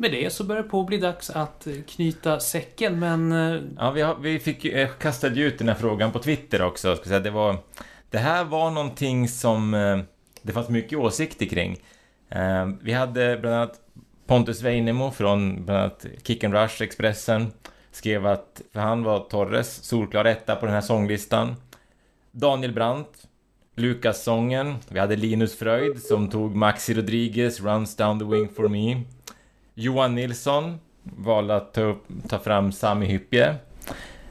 med det så börjar det på att bli dags att eh, knyta säcken, men... Eh, ja, vi, har, vi fick ju, eh, kastade ju ut den här frågan på Twitter också. Ska säga. Det, var, det här var någonting som eh, det fanns mycket åsikter kring. Vi hade bland annat Pontus Weinemo från bland annat Kick and Rush, Expressen, skrev att, för han var Torres, solklar etta på den här sånglistan. Daniel Brandt, Lukas-sången. Vi hade Linus Fröjd som tog Maxi Rodriguez, Runs Down the Wing for Me. Johan Nilsson valde att ta, upp, ta fram Sami Hyppie.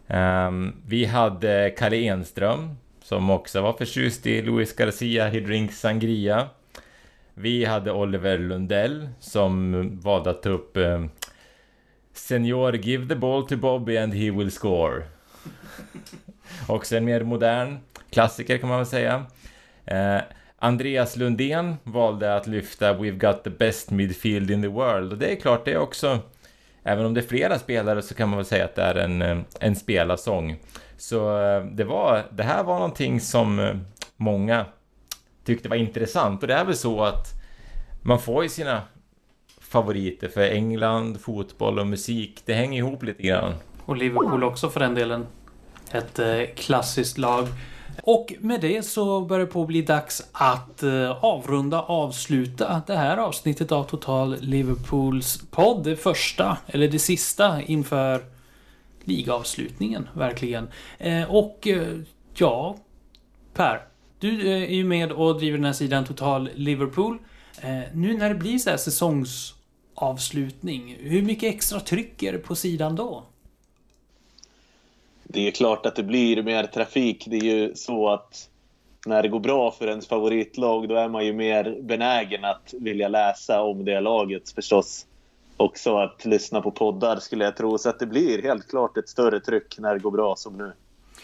Um, vi hade Kalle Enström som också var förtjust i Luis Garcia, He Drinks Sangria. Vi hade Oliver Lundell som valde att ta upp um, Senior Give the ball to Bobby and he will score. Också en mer modern klassiker kan man väl säga. Uh, Andreas Lundén valde att lyfta We've got the best midfield in the world. Och det är klart, det är också... Även om det är flera spelare så kan man väl säga att det är en, eh, en spelarsång. Så eh, det, var, det här var någonting som eh, många tyckte var intressant. Och det är väl så att man får ju sina favoriter för England, fotboll och musik. Det hänger ihop lite grann. Och Liverpool också för den delen. Ett klassiskt lag. Och med det så börjar det på att bli dags att eh, avrunda, avsluta det här avsnittet av Total Liverpools podd. Det första, eller det sista inför ligavslutningen, verkligen. Eh, och eh, ja, Per. Du är ju med och driver den här sidan Total Liverpool. Nu när det blir så här säsongsavslutning, hur mycket extra tryck är det på sidan då? Det är klart att det blir mer trafik. Det är ju så att när det går bra för ens favoritlag då är man ju mer benägen att vilja läsa om det laget förstås. Också att lyssna på poddar skulle jag tro. Så att det blir helt klart ett större tryck när det går bra som nu.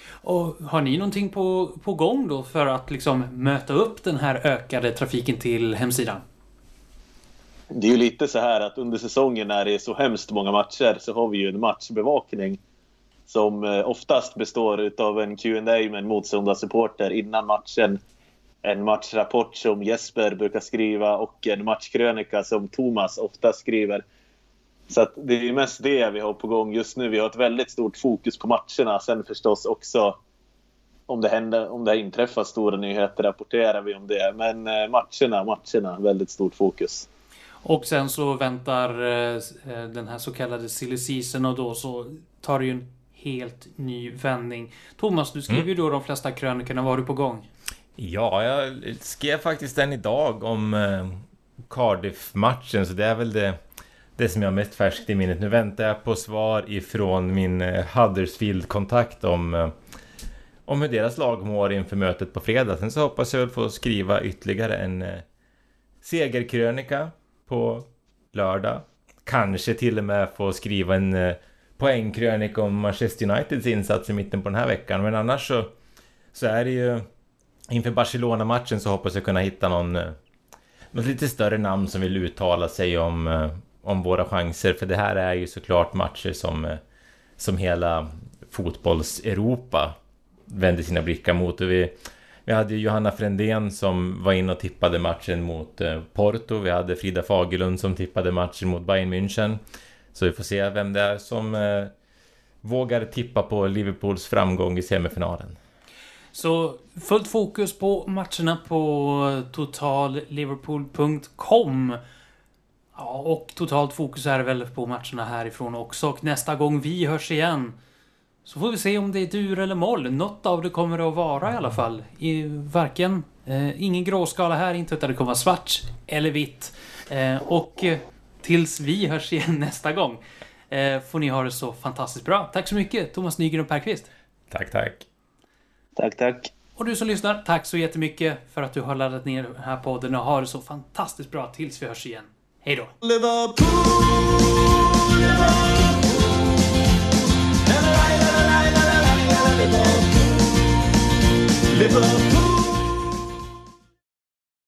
Och har ni någonting på, på gång då för att liksom möta upp den här ökade trafiken till hemsidan? Det är ju lite så här att under säsongen när det är så hemskt många matcher så har vi ju en matchbevakning som eh, oftast består av en Q&A med en motståndarsupporter innan matchen. En matchrapport som Jesper brukar skriva och en matchkrönika som Thomas ofta skriver. Så att det är mest det vi har på gång just nu. Vi har ett väldigt stort fokus på matcherna. Sen förstås också om det, händer, om det inträffar stora nyheter rapporterar vi om det. Men eh, matcherna, matcherna, väldigt stort fokus. Och sen så väntar eh, den här så kallade silly season och då så tar det ju en helt ny vändning. Thomas, du skriver ju då de flesta krönikorna. Vad har du på gång? Ja, jag skrev faktiskt en idag om eh, Cardiff-matchen, så det är väl det, det som jag har mest färskt i minnet. Nu väntar jag på svar ifrån min eh, Huddersfield-kontakt om, eh, om hur deras lag mår inför mötet på fredag. Sen så hoppas jag väl få skriva ytterligare en eh, segerkrönika på lördag. Kanske till och med få skriva en eh, poängkrönika om Manchester Uniteds insats i mitten på den här veckan. Men annars så, så är det ju... Inför Barcelona-matchen så hoppas jag kunna hitta någon... Eh, något lite större namn som vill uttala sig om, eh, om våra chanser. För det här är ju såklart matcher som, eh, som hela fotbolls-Europa vänder sina blickar mot. Och vi, Vi hade ju Johanna Frändén som var inne och tippade matchen mot Porto. Vi hade Frida Fagerlund som tippade matchen mot Bayern München. Så vi får se vem det är som eh, vågar tippa på Liverpools framgång i semifinalen. Så fullt fokus på matcherna på eh, totalliverpool.com. Ja, och totalt fokus är väl på matcherna härifrån också. Och nästa gång vi hörs igen så får vi se om det är dur eller moll. Något av det kommer det att vara i alla fall. I, varken, eh, ingen gråskala här, inte utan det kommer vara svart eller vitt. Eh, och eh, tills vi hörs igen nästa gång eh, får ni ha det så fantastiskt bra. Tack så mycket Thomas Nygren och Per Kvist. Tack, tack. Tack, tack. Och du som lyssnar, tack så jättemycket för att du har laddat ner den här podden och ha det så fantastiskt bra tills vi hörs igen. Hej då! Liverpool, Liverpool. Liverpool.